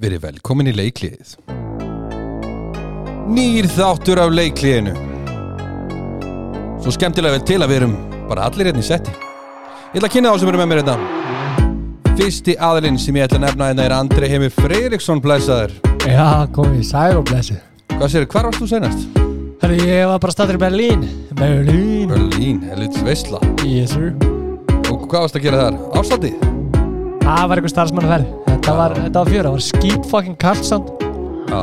Verið velkomin í leikliðið. Nýr þáttur af leikliðinu. Svo skemmtilega vel til að við erum bara allir hérna í setti. Ég ætla að kynna þá sem eru með mér hérna. Fyrsti aðilinn sem ég ætla að nefna hérna er Andri Heimir Freiriksson blæsaður Já, komið í sæl og blessu Hvað sér, hvar varst þú senast? Herri, ég var bara staður í Berlín. Berlín. Berlín, helvits veistla Yes sir. Og hvað varst að gera þar? Ástandi? Það var eitthvað starfsmannaferð. Þetta var, þetta var fjöra, það var skít fucking Karlsson Já.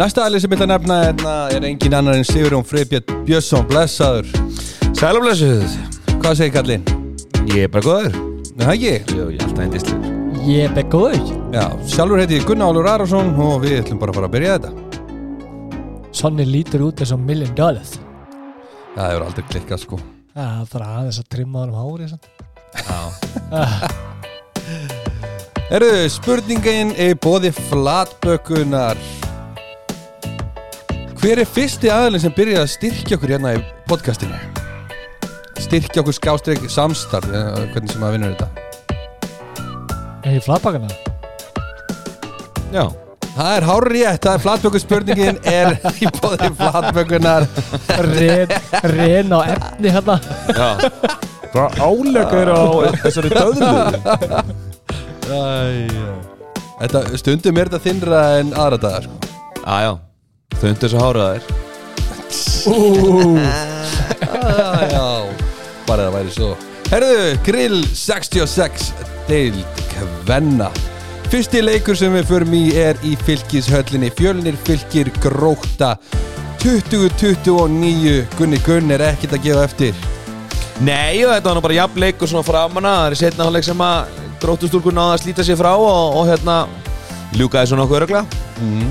Næsta aðilinn sem ég ætla að nefna hérna er engin annar en Sigurjón Freybjörn Björnsson blæsaður Sælumlesuð Hvað segir kallinn? Ég er bara góður. Nei, það ekki? Jú, ég er alltaf eindislegur Ég er begóður Já, sjálfur heiti ég Gunnar Álur Arason og við ætlum bara að fara að byrja þetta. Sonni lítur út eins og million dollars. Það hefur aldrei klikkað sko. Það er bara aðeins að trimma honum hári sann. Erðu, spurningin er bóði flatbökunar. Hver er fyrsti aðilinn sem byrjaði að styrkja okkur hérna í podcastinu? Styrkja okkur skástrík samstarf, hvernig sem að vinnur þetta? Er ég flatbakana? Já. Það er hár rétt, það er flatböku spurningin er í bóði flatbökunar. Ren, ren á efni hérna. Já. Hvað álegur á þessari döðlu Þetta stundum er þetta þinnra en aðra dagar sko. Já, já. Þundu þessu háraðar Já, já, bara það væri svo. Herðu, Grill 66 Deild Kvenna. Fyrsti leikur sem við förum í er í fylgishöllinni Fjölnir fylgir gróta 2029 Gunni Gunn er ekkert að gefa eftir. Nei, og þetta var nú bara jafn leikur svona framanna Það er setna hálfleik sem að grótustúrkur náða að slíta sér frá og, og hérna ljúkaði svona okkur örgla mm.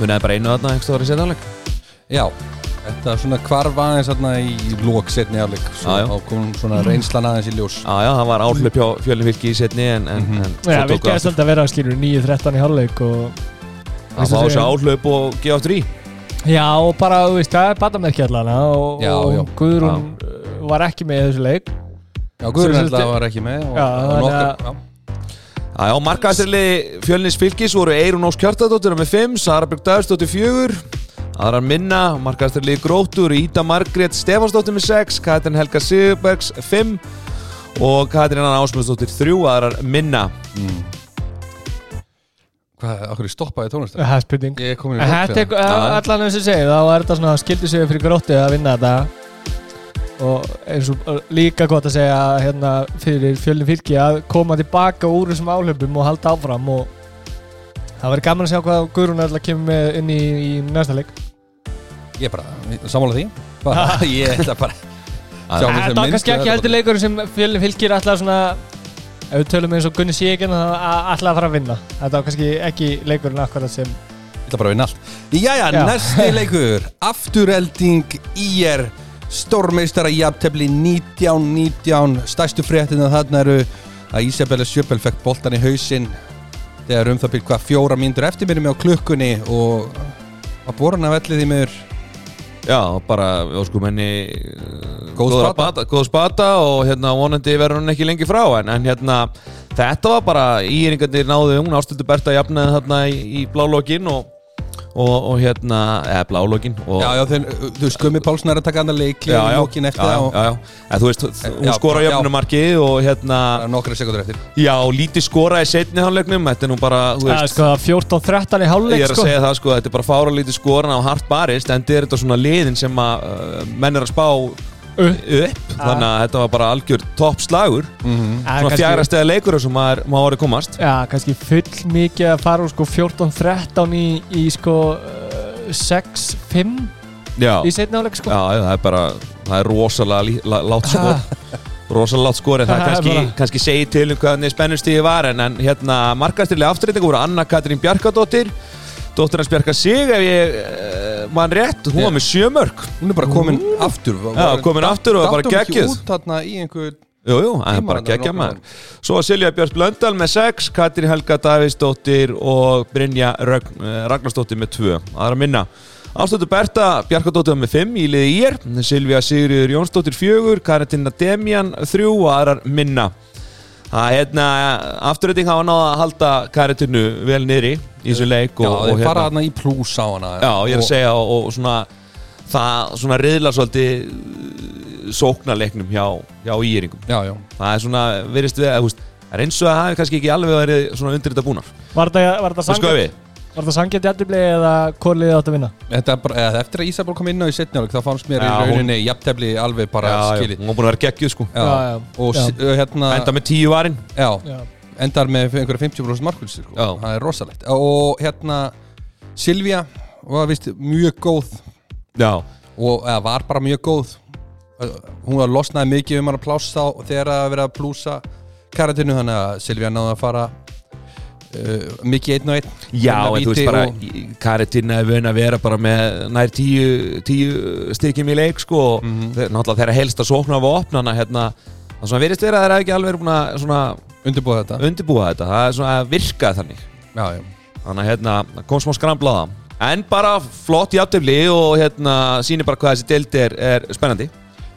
Munaði bara einu þarna einhverstu ári setna hálfleik. Já, þetta svona hvarf aðeins þarna í lók setni afleik Svo kom svona reynslan aðeins í ljós. Já, já, það var áhlaup hjá fjölni fylki í setni en, en, Mhm. en Já, svo við gæðist alltaf að vera að skilur 9-13 í hálfleik og að fá þessu áhlaup og gefa aftur í. Já, og bara, þú veist, það er batamerki allan og, og Guðrún var ekki með í þessu leik Já, Sem sagt- að var ekki með og, Já, og nokkur, já. Já, já, markaðstirli fjölnis fylgis voru Eirun Ós Kjartadóttir með 5, Sara Björg Dagsdóttir 4 aðrar minna, markaðstirli Grótur Íta Margrét Stefansdóttir með 6 Katrin Helga Sigurbergs 5 og Katrin Anna Ásmundsdóttir 3 aðrar minna Mm. Hvað, okkur stoppaði tónlistar? Það er spurning Ég er komin í er Já. allan eins og segið, þá er þetta svona skildi sig fyrir grótið að vinna þetta og eins og líka gott að segja hérna fyrir fjölinn fylki að koma tilbaka úr þessum áhlöpum og halda áfram og það verður gaman að sjá hvað Guðrún er að kemur með inn í, í næsta leik. Ég er bara, sammála því. Bara, Ég ætla bara Sjá sem Þetta var minnst kannski ekki þetta heldur leikur sem fjölinn fylkir alltaf svona ef við tölum eins og Gunni Sigin alltaf að fara að vinna. Þetta var kannski ekki leikurinn akkurat sem Ég ætla bara að vinna allt. Jæja, Já. næsti leikur. Afturelding IR Stórmeistara jafntefli 19-19 Stærstu fréttina þarna eru að Isabella Sjöpel fekk boltan í hausinn þegar um það byrð hvað fjóra mínútur eftir mér með á klukkunni og að borna velli því mér Já, bara, við óskum henni uh, Góð spata. góð spata og hérna vonandi verður hún ekki lengi frá en, en hérna, þetta var bara íringarnir náðu hún ástundu Berta jafnaði þarna í, í blálókin og, og, og hérna, eða blálókin og, Já, já, þeir, þú veist, Gummi Pálsson er að taka andan leikli í lókin eftir já, það já, og já, já. En, þú veist, hún Já, skora já. jöfnumarkið og hérna, nokkra sekundur eftir já, lítið skora í setni hannleiknum, þetta er nú bara, þú Það er veist sko 14-13 í Ég hálfleik er að sko segja það sko, þetta er bara fára lítið skoran á hart barist en þetta er þetta svona liðin sem að uh, menn er að spá Upp. þannig að þetta var bara algjör topp slagur mm -hmm. Svona kannski- fjara stega leikur sem maður má orðið komast. Já, kannski full mikið að fara úr sko 14-13 í, í sko uh, 6-5 já, í setni áleik sko. Já, það er bara það er rosalega látt skor. Rosalega látt skor en það kannski, kannski segi til um hvernig spennustíði var en, en hérna markastirlega afturreitingu voru Anna Katrín Bjarkadóttir dóttir hans Bjarka Sig ef ég uh, mann rétt, hún var með sjömörk Hún er bara komin aftur Já, komin aftur og bara Datt hún ekki út þarna í einhver Jú, jú, það er bara geggja maður. Svo Silja Björns Blöndal með 6 Katrín Helga Davíðsdóttir og Brynja eh, Ragnarsdóttir með 2 aðra minna. Ástötu Berta Bjarkadóttir með 5 í liði ír Silvia Sigriður Jónsdóttir 4 Karantina Demjan 3 og aðrar minna að hérna, afturreiting hafa náða að halda karitinu vel niðri í þessu leik Já, og, og þeir hérna, fara þarna í plús á hana já, ég er að Og- segja og, og svona það svona riðlar svolítið sóknarleiknum hjá, hjá íringum Já, já. Það er svona, verist við það er eins og að það hafi kannski ekki alveg verið svona undir þetta búnar. Var þetta, var þetta við Var þetta sangjandi jættibli eða hvorliðið átt að vinna? Þetta er bara, eða, eftir að Ísabel kom inn á í setnjáleik þá fannst mér Já, í hún- rauninni jafntefli alveg bara skilið. hún var búin að vera geggjuð sko. Já, Já, já. og hérna enda með tíu varinn já, Já, endar með einhverja 50% markvöldsir sko. Já. það er rosalegt. Og hérna Silvía var vist mjög góð. Já, og eða, var bara mjög góð. Hún var losnaði mikið um hann að plássa þá þegar að vera að plúsa karatinu þannig að Silvía náði að fara uh, mikið einn og einn já Vinna en þú veist bara og-. Karitina er vun að vera bara með nær tíu, tíu stykjum í leik sko og Mhm. þeir, náttúrulega þeirra helst að sókna á opnana hérna, það svona verist vera að þeir hafa ekki alveg að svona undirbúið þetta undirbúa þetta, það er svona að virka þannig já, já. þannig að hérna, það kom smá skramlaða en bara flott játtöfli og hérna sýnir bara hvað þessi deild er, er spennandi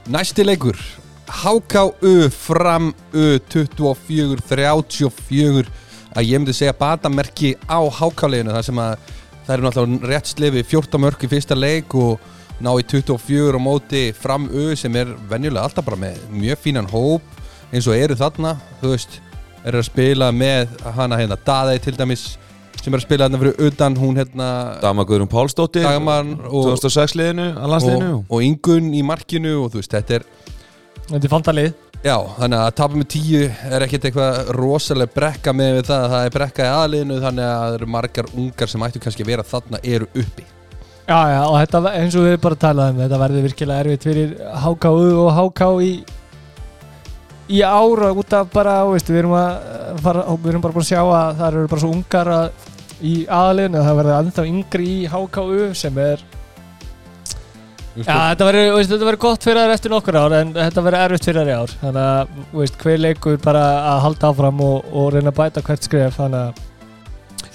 næsti leikur HKU fram U 24-34 að ég myndi segja batamerki á HK-leginu þar sem að það eru náttúrulega rétt slefi 14 mörg í fyrsta leik og ná í 24 á móti fram U sem er venjulega alltaf bara með mjög fínan hóp eins og eru þarna þú veist, eru að spila með hana hérna Daðei til dæmis sem er að spila þarna fyrir utan hún hérna Dagmar Guðrún Pálsdóttir Dagmar og, 2006 liðinu að landsliðinu. og, og Ingun í markinu og þú veist, þetta er þetta er fantalið Já, þannig að tapa með tíu er ekkert eitthvað rosalega brekka með við það það er brekka í aðliðinu þannig að það eru margar ungar sem ættu kannski að vera þarna eru uppi. Já, já, og þetta, eins og við bara talaðum þetta verður virkilega erfitt fyrir HKU og HK í í ára út af bara, veist, við erum að fara, við erum bara búin að sjá að það eru bara svo ungar að, í aðliðinu það verður ennþá yngri í HKU sem er Já, þetta verður, gott fyrir þær eftir nokkur ár en þetta verður erfitt fyrir í ár. Þannig að, veist, hver leikur bara að halda áfram og, og reyna að bæta hvert skref þannig að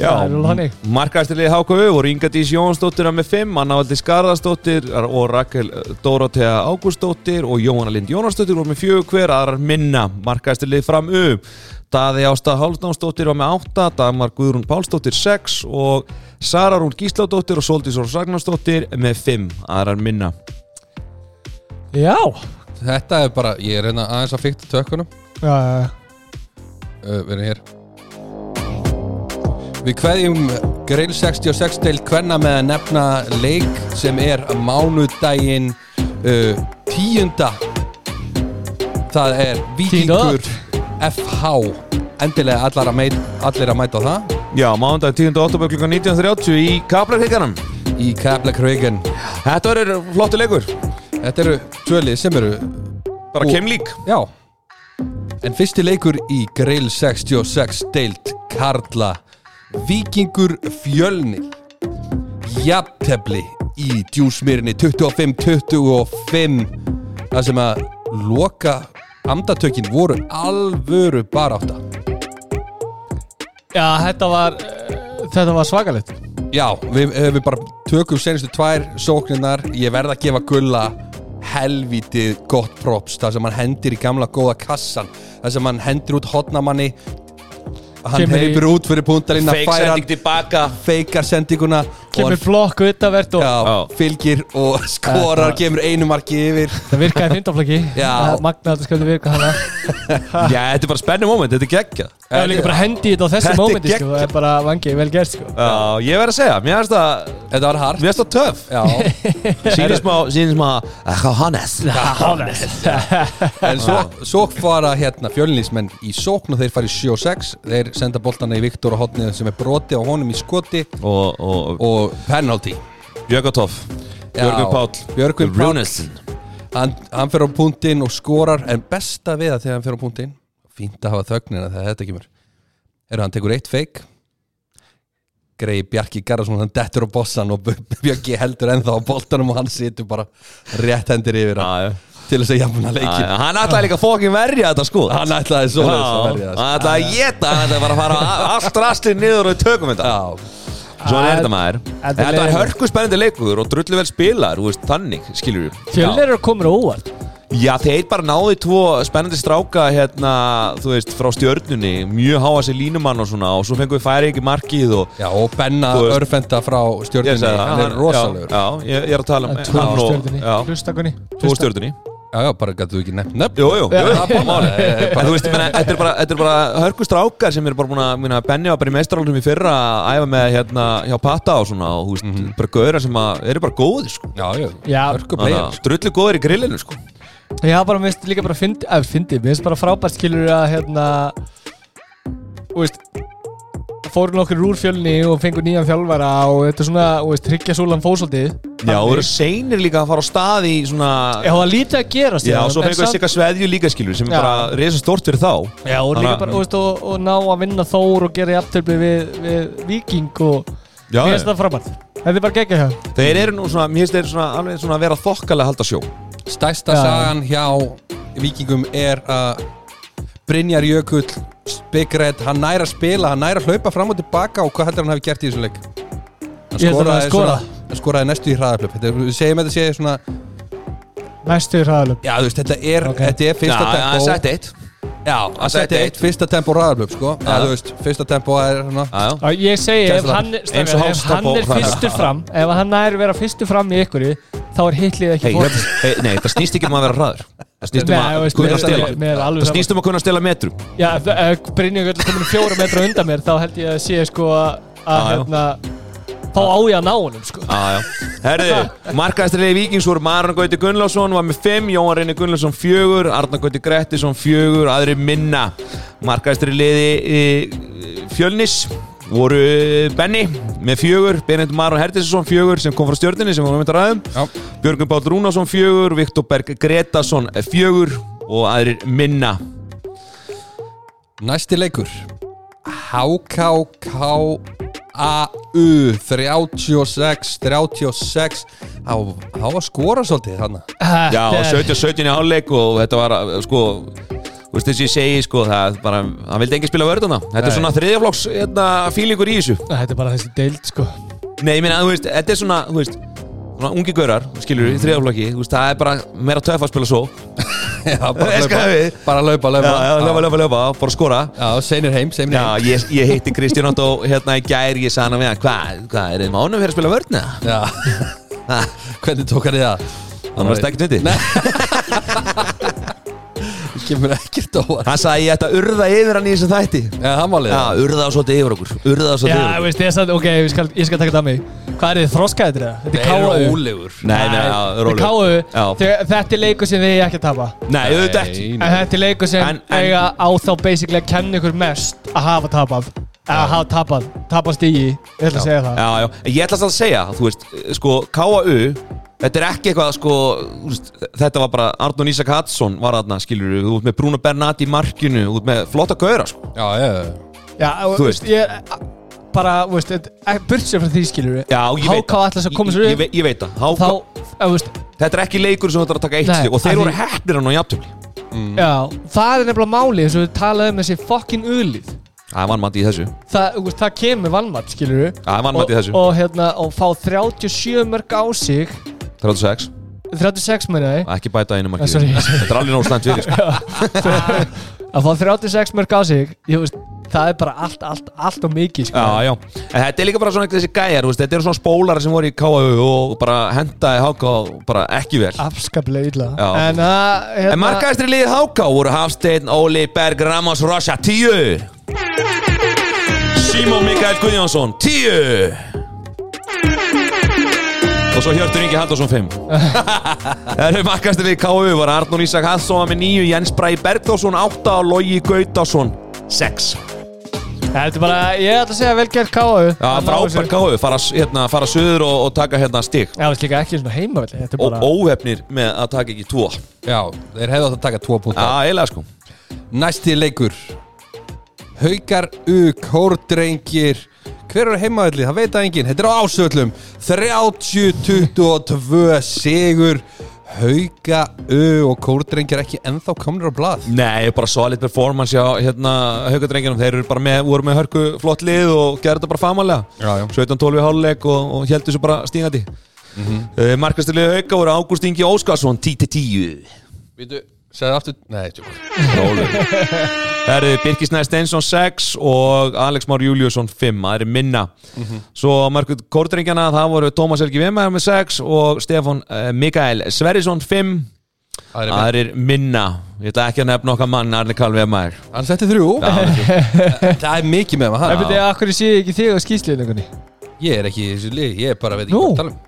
þannig. markaðstilið HKU voru Inga Dís Jónsdóttir með 5, Anna Valdi Skarðarsdóttir og Rakel Dórótea Ágústóttir og Jóhanna Lind Jónarsdóttir voru með 4 hver, aðrar minna. Markaðstilið fram um Daði Ásta Hálsnánsdóttir var með 8, Dagmar Guðrún Pálsdóttir 6 og Sara Rún Gísládóttir og Soldís Órs Ragnarsdóttir með 5, aðrar minna. Já, Þetta er bara, ég er reyna aðeins að fykta tökkunum. Já, já, uh, Við erum hér. Við kveðjum Grill 66 til hvenna með að nefna leik sem er mánudaginn uh, tíunda. Það er Víkingur FH Endilega allar að, meit, allir að mæta á það Já, mándag 10. oktober kl. 19.30 í Kaplakrygganum í Keflakrögin Þetta verður flottu leikur. Þetta eru tvölið sem eru bara Og- kemlík. Já. En fyrsti leikur í Grill 66 deilt Karla. Víkingur Fjölnir Jafntefli í djúsmýrinni 25-25 Það sem að loka amdatökin voru alvöru barátta já, þetta var uh, þetta var svakalegt. Já, við, við bara tökum senastu tvær sóknirnar. Ég verð að gefa gulla helvítið gott props. Það sem hann hendir í gamla góða kassan. Það sem hann hendir út hotnamanni Hann heipur út fyrir puntalinn Fake sending tilbaka. feikar sendinguna kemur flokk utanvert og já, fylgir og skorar, kemur einu marki yfir. Það virkaði fintaflöki Já. magna þetta sköldi virka hana Já, þetta er bara spennu moment, þetta er geggjað það er líka bara hendi þetta á þessu mómenti sko, það er bara vangi, vel gert sko. Já, ég verð að segja, mér finnst það Þetta var hart. Mér finnst það töff. Já, Sýnir smá, sýnir smá Hvað Hannes en svo, svo fara hérna fjölnismenn í sókn og þeir fara í 7-6 Þeir senda boltana í Viktor og hotnið sem er broti á honum í skoti. Og, og og penalty. Jökatoff Björgur Björgvin Páll. Runesson hann, hann fer á punktinn og skorar en besta við það þegar hann fer á punktinn fínt að hafa þögnina þegar þetta kemur. Er hann tekur eitt feik greiði Bjarki Garðarsson hann dettur á bossan og Bjarki heldur ennþá á boltanum og hann situr bara rétt hendur yfir já. til þess að jafna leikin Já, Hann ætlaði líka fókin verja þetta sko. Hann ætlaði svo að verja það Hann ætlaði að geta Hann ætlaði bara að fara allt rastlið niður og við tökum þetta. Já, Svona er þetta maður. Þetta er Þetta var hörku spennandi leikur og drullu vel spilar, þannig, skilur við. Fjölnir eru komin á óvart Já, þeir bara náðu tvo spennandi stráka hérna, þú veist, frá stjörnunni mjög háa sér línumann og svona og svo fengum við færi ekki markið og Já, og Benna veist- Örfenda frá ég stjórninni segi það, Hann er rosalegur Já, já ég, ég er að tala um Tvo stjörnunni. Hlustakunni tvo stjörnunni. Já, já, bara gætu ekki nefn nefn Jú, jú, það er bara þú veist, ég þetta er bara, þetta er bara hörku strákar sem eru bara búin að, Benni var bara í meistarálum í fyrra að æfa með hérna hjá Patta og svona og þú veist, bara gauðra sem að eru bara góðir, sko. Já, já. Hörku að Drullu góðir í grillinu, sko Já, bara minnst líka bara fyndi, eða fyndi, minnst bara frábært skilur að hérna, þú veist, fóru nokkur úr fjölni og fengur nýjan þjálfara og þetta er svona, þú veist, tryggja súlan fósaldið. Já, og eru seinir líka að fara á stað í svona Já, það var lítið að gerast. Já, hérna, og svo en fengur samt- sikka sveðju líka skilur sem er Já. bara reysa stort fyrir þá Já, og líka bara, þú veist, og, og ná að vinna Þór og gera jafntöfli við, við Viking og Já, mér finnst það frábært. Þetta er bara geggjað hjá. Þeir eru nú svona, mér finnst þeir svona alveg svona að vera þokkalega að halda sjó Stærsta Já. sagan hjá Víkingum er að Brynjar Jökull Red, hann næra að spila hann næra að hlaupa fram og tilbaka og hvað heldur hann hafi gert í þessum leik hann Ég held að hann hafi skoraði, skorað. svona, hann skoraði næstu í er- við segjum að þetta sé svona Næstu hraðalöp. já þú veist þetta er, þetta er fyrsta Já, tempo sett eitt já, hann setti eitt fyrsta tempo hraðarhlaup sko. Já. Já. þú veist, fyrsta tempo er svona. Já, já. Já, Ég segi, ef hann, ef hann er fyrstur fram, ef hann nær vera fyrstur fram í ykkur, þá er hitlið ekki Hey, fór. þetta- hey, nei, það snýst ekki um að vera hraður. Það snýst um að veist, kunna að stela er Það snýst um að kunna að stela metrum. Já, ef- Brynjum er komin fjóra metra undan mér þá held ég að sé sko að hérna þá á ég að ná honum sko. Já, já. Herði, markaðistarlegi Víkings voru Marun Gauti Gunnlásson var með 5, Jóhann Reyni Gunnlásson 4 Arnar Gauti Grettisson 4 aðri minna. Markaðistarlegi e, Fjölnis voru Benny með 4 Benedikt Marun Hertisson 4 sem kom frá stjörninni sem var með ræðum já, Björgun Páll Rúnarsson 4 Viktor Berg Gretarsson 4 og aðrir minna. Næsti leikur HKKAU 36 36 það var skora svolítið þarna. Já, 17-17 í hálfleik og þetta var, sko Þú veist þess að ég segi, sko, það er bara Hann vildi enginn spila vörðuna. Þetta er Nei. svona þriðjaflokks, hérna, fílingur í þessu. Þetta er bara þessi deild sko. Nei, ég meina, þú veist, þetta er svona, þú veist Svona ungi gaurar, skilur, í þriðjaflokki Þú veist, það er bara meira töff að spila svo bara laupa, laupa, bara skora. Já, seinir heim, seinir Já, heim. ég, ég hitti Kristján Otto hérna í gær Ég sagði hann við hann, hvað, hvað, er þið mánum fyrir að spila vörðna? já. hvernig tók hann í það? Hann var stekkert viti Nei. kemur ekkert á það Hann sagði ég ætti að urða yfir hann í þessu þætti. Já, það málið Já, urða það svolítið yfir okkur Urða það Já, svolítið yfir okkur. veist, ég sagði, ok, ég skal, ég skal taka þetta að mig Hvað er þið, er það er KU ólegur. Nei, nei, já, Þetta er. Þegar- Þetta er leikur sem þið eiga ekki að tapa. Nei, auðvitað ekki. En þetta er leikur sem En- en- eiga á þá basically að kenna ykkur mest að hafa tapað. Að hafa tapað, tapast í Ég ætla að segja það. Já, já, ég ætla að segja, þú veist, sko, KAU Þetta er ekki eitthvað, sko, þú veist, þetta var bara Arnón Ísak Hadsson var þarna, skilur við, út með Bruno Bernat í markinu, út með flotta gauðra, sko. já, og, Þú þú veist. Ég bara, þú veist, burt sér frá því skilur við Já, ég veit HK ætla að koma sér upp ég veit það, þú veist, þetta er ekki leikur sem þú ætlar að taka eitt Nei, stig og þeir voru heppnir hann á jafntöfli. já Það er nefnilega máli eins og við talaðum um þessi fucking ulið Það er vannmætti í þessu. Það, þú veist, það kemur vannmatt, skilur við Það er vannmætti í þessu. og, og hérna, og fá 37 mörg á sig 36, 36 meina ég ekki bæta einu markið. Ah. Þetta er alveg nóg slæmt fyrir, sko. að fá 36 mörg á sig ég veist, það er bara allt, allt, allt og mikið sko. Já, já. En þetta er líka bara svona þessi gæjar, veist, þetta eru svona spólar sem voru í KAU og bara hendaði HK bara ekki vel. afskaplega illa en það hérna, En markaðistri liðið HK voru Hafsteinn, Óli, Berg, Ramos, Rocha, 10 Simon Mikael Guðjónsson, 10 Og svo Hjörtur Ingi Halldórsson, 5 Það eru markaðistri liðið KU var Arnur Ísak Hallsson með 9 Jens Bræ Bergþórsson, 8 og Logi Gautásson, 6 þetta er bara, ég ætla að segja velgerð káu Já, frábær KU, fara, hérna, fara söður og, og taka hérna stig. Já, veist líka ekki svona heimavelli Þetta er Og bara óhefnir með að taka ekki 2 já, þeir hefðu átt að taka tvo púnta Já, eiginlega sko. Næsti leikur. Haukar U, Kórdrengir. Hver eru heimavelli? Það veit að enginn. Þetta er á ásöllum 30-22 sigur Hauka U og Kórdrengir ekki ennþá komnir á blað? Nei, bara solid performance hjá hérna haukadrengjunum, þeir eru bara með, voru með hörku flott lið og gerðu þetta bara famalega Já, já. 17-12 í háluleik og, og heldur þessu bara stíngandi mm -hmm. uh, Markastilið hauka voru Ágúst Ingi Óskarsson 10-10 Býtu, segðu aftur Nei, tjók Það. Eru Birkisnæði Steinsson 6 og Alex Már Júliusson 5 Það eru minna. Svo á mörgum kórdrengjana það voru Tómas Helgi Vemæður með 6 og Stefán uh, Mikael Sverrisson 5 Það er Það eru minna. Ég ætla ekki að nefna okkar mann Arne Karl Vemæður Hann setti þrjú. Það er mikið með Það maður byrja, akkur sé ég ekki þig á skýsliðningunni Ég er ekki í þessu lið Ég bara veit ekki hvað að tala um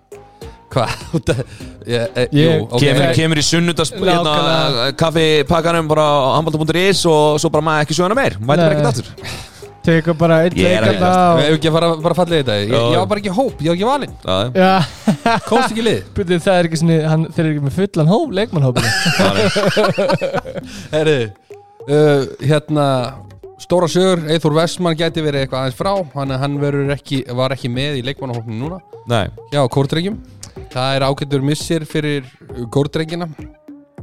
Hvað? Eh, Kemur, í sunnudags hérna, kaffipakkanum bara á handbalta.is og svo bara maður ekki sjöna meir. Nei. ekkert aftur. Tekur bara er að leikanda Við hefum ekki að fara bara falla í þetta. Ég, var bara ekki hóp, ég var ekki valinn. Já, Já, Komst ekki lið. Það er ekki svona hann, Þeir eru ekki með fullan hóp, leikmannhópinu Herri uh, Hérna Stóra sögur, Eithor Vestmann gæti verið eitthvað aðeins frá. Hann, hann ekki, var ekki með í leikmannahóknum núna. Nei. Já, kórdrengjum Það er ágættur missir fyrir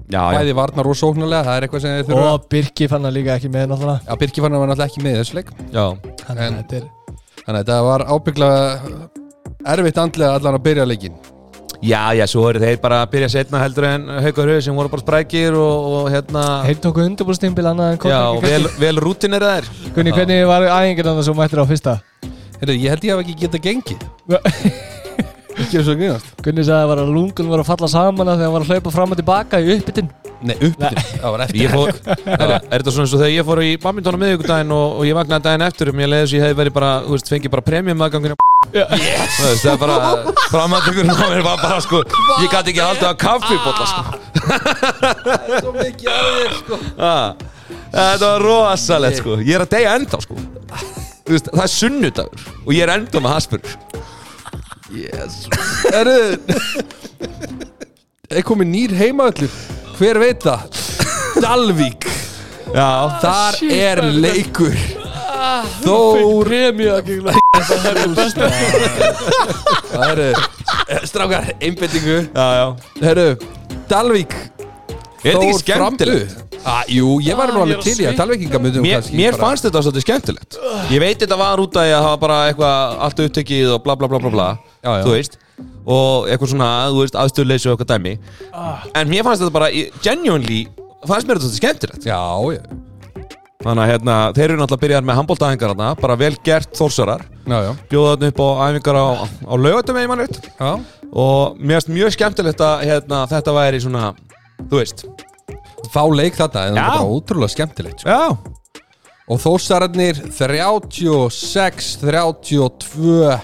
já Bæði varnar og sóknarlega, það er eitthvað sem þið þurfa Og Birki fann hann líka ekki með náttúrulega. Já, Birki fann var náttúrulega ekki með þessu leik. Já, Þannig En- að þetta er Þannig að þetta var ábygglega erfitt andlega allan að byrja leikin já, já, svo eru þeir bara að byrja setna heldur en Haukur Hauð sem voru bara sprækir og, og hérna Heim tóku undirbúrstimbil annað en Já, vel, vel rútinir þær Gunni, hvernig var æfingin annað sem mættir á fyrsta? Herri, ég held ég hef ekki getað gengið Ekki eins og grínast? Gunni sagði að, var að lungun var að falla saman að þegar hann var að hlaupa fram og tilbaka í uppbyttin Nei, uppbytun, það var eftir. Ég fór, er, er þetta svona eins og þegar ég fór í badminton á miðvikudaginn og, og ég vaknaði daginn eftir og mér leiði þess að ég hefði verið bara, þú veist, fengið bara premium aðgangin yes. Það er bara, framhandlingurinn á mér var bara, sko, ég gæti ekki haldið að kaffibólla, sko. Það er svo mikið að þér sko. Ah, Þetta var rosalegt, sko. Ég er að deyja enda, sko. Þú veist, það er sunnudagur og ég er enda með haspur Jesus Herri Er komið nýr heimaöllur Hver veit það? Dalvík. Já, Þar Shit, er maður. leikur. Þór Þór Premju að gegla Það eru Strákar, einbendingu já, já Herru, Dalvík Er þetta ekki skemmtilegt? Ah, jú, ég var nú Ah, ég alveg til í að myndum Mér, mér fannst þetta svolítið skemmtilegt. Ég veit þetta var út af því að það var bara eitthvað allt upptekið og bla bla bla bla bla Já, já. Þú veist. Og eitthvað svona, þú veist, aðstöðleysi og eitthvað dæmi. En mér fannst þetta bara, í- genuinely Fannst mér þetta svolítið skemmtilegt. Já, já, Þannig að hérna, þeir eru náttúrulega byrjar með handbóltaðingar þarna Bara vel gert þórsarar. Já, já, Bjóða þarna upp á æfingar á, á laugatum eða mannveit já. Og mér finnst mjög skemmtilegt að hérna, þetta væri svona Þú veist Fá leik þarna, en það er bara ótrúlega skemmtilegt sko. Já, Og þósararnir 36-32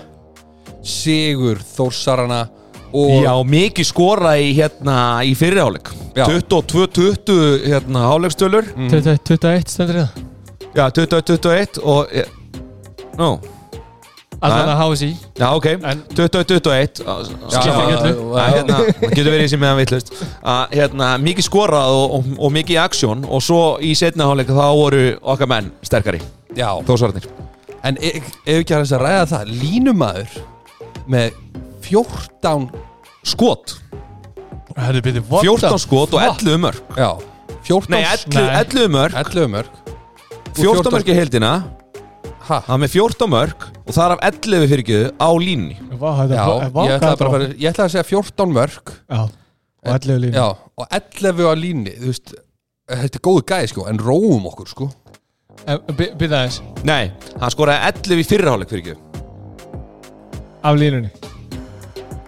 Sigur þósarana og Já, mikið skora í hérna í fyrirháleik Já. 22-20 hérna háleikstölu 21 stendur það Já, 21-21 og eh, Allan að hási já ok. En- 21-21 Já, Skiptir ekki já, öllu. já, að hérna, það getur verið sem meðan veitlust að hérna, mikið skorað og, og, og mikið aksjón og svo í setna háleik þá voru okkar menn sterkari. Já. þósvarnir En e- ef ekki að þess að ræða það? Línumæður með 14 skot, Það er byrðið 14 skot og 11 mörg Já, 14 nei, 11, Nei. 11 mörg 11 mörg 14 mörg í heildina Ha? það með 14 mörg og það er af 11 fyrirgjöðu á línni Vá, þetta Já, er ég ætlaði, bara, þetta bara, ég ætlaði að segja 14 mörg Já, og 11 línu Já, og 11 á línni Þú veist, þetta er góðu gæði sko En róum okkur sko. Byrða þess nei, hann skoraði 11 í fyrirháleik fyrirgjöðu Af línunni.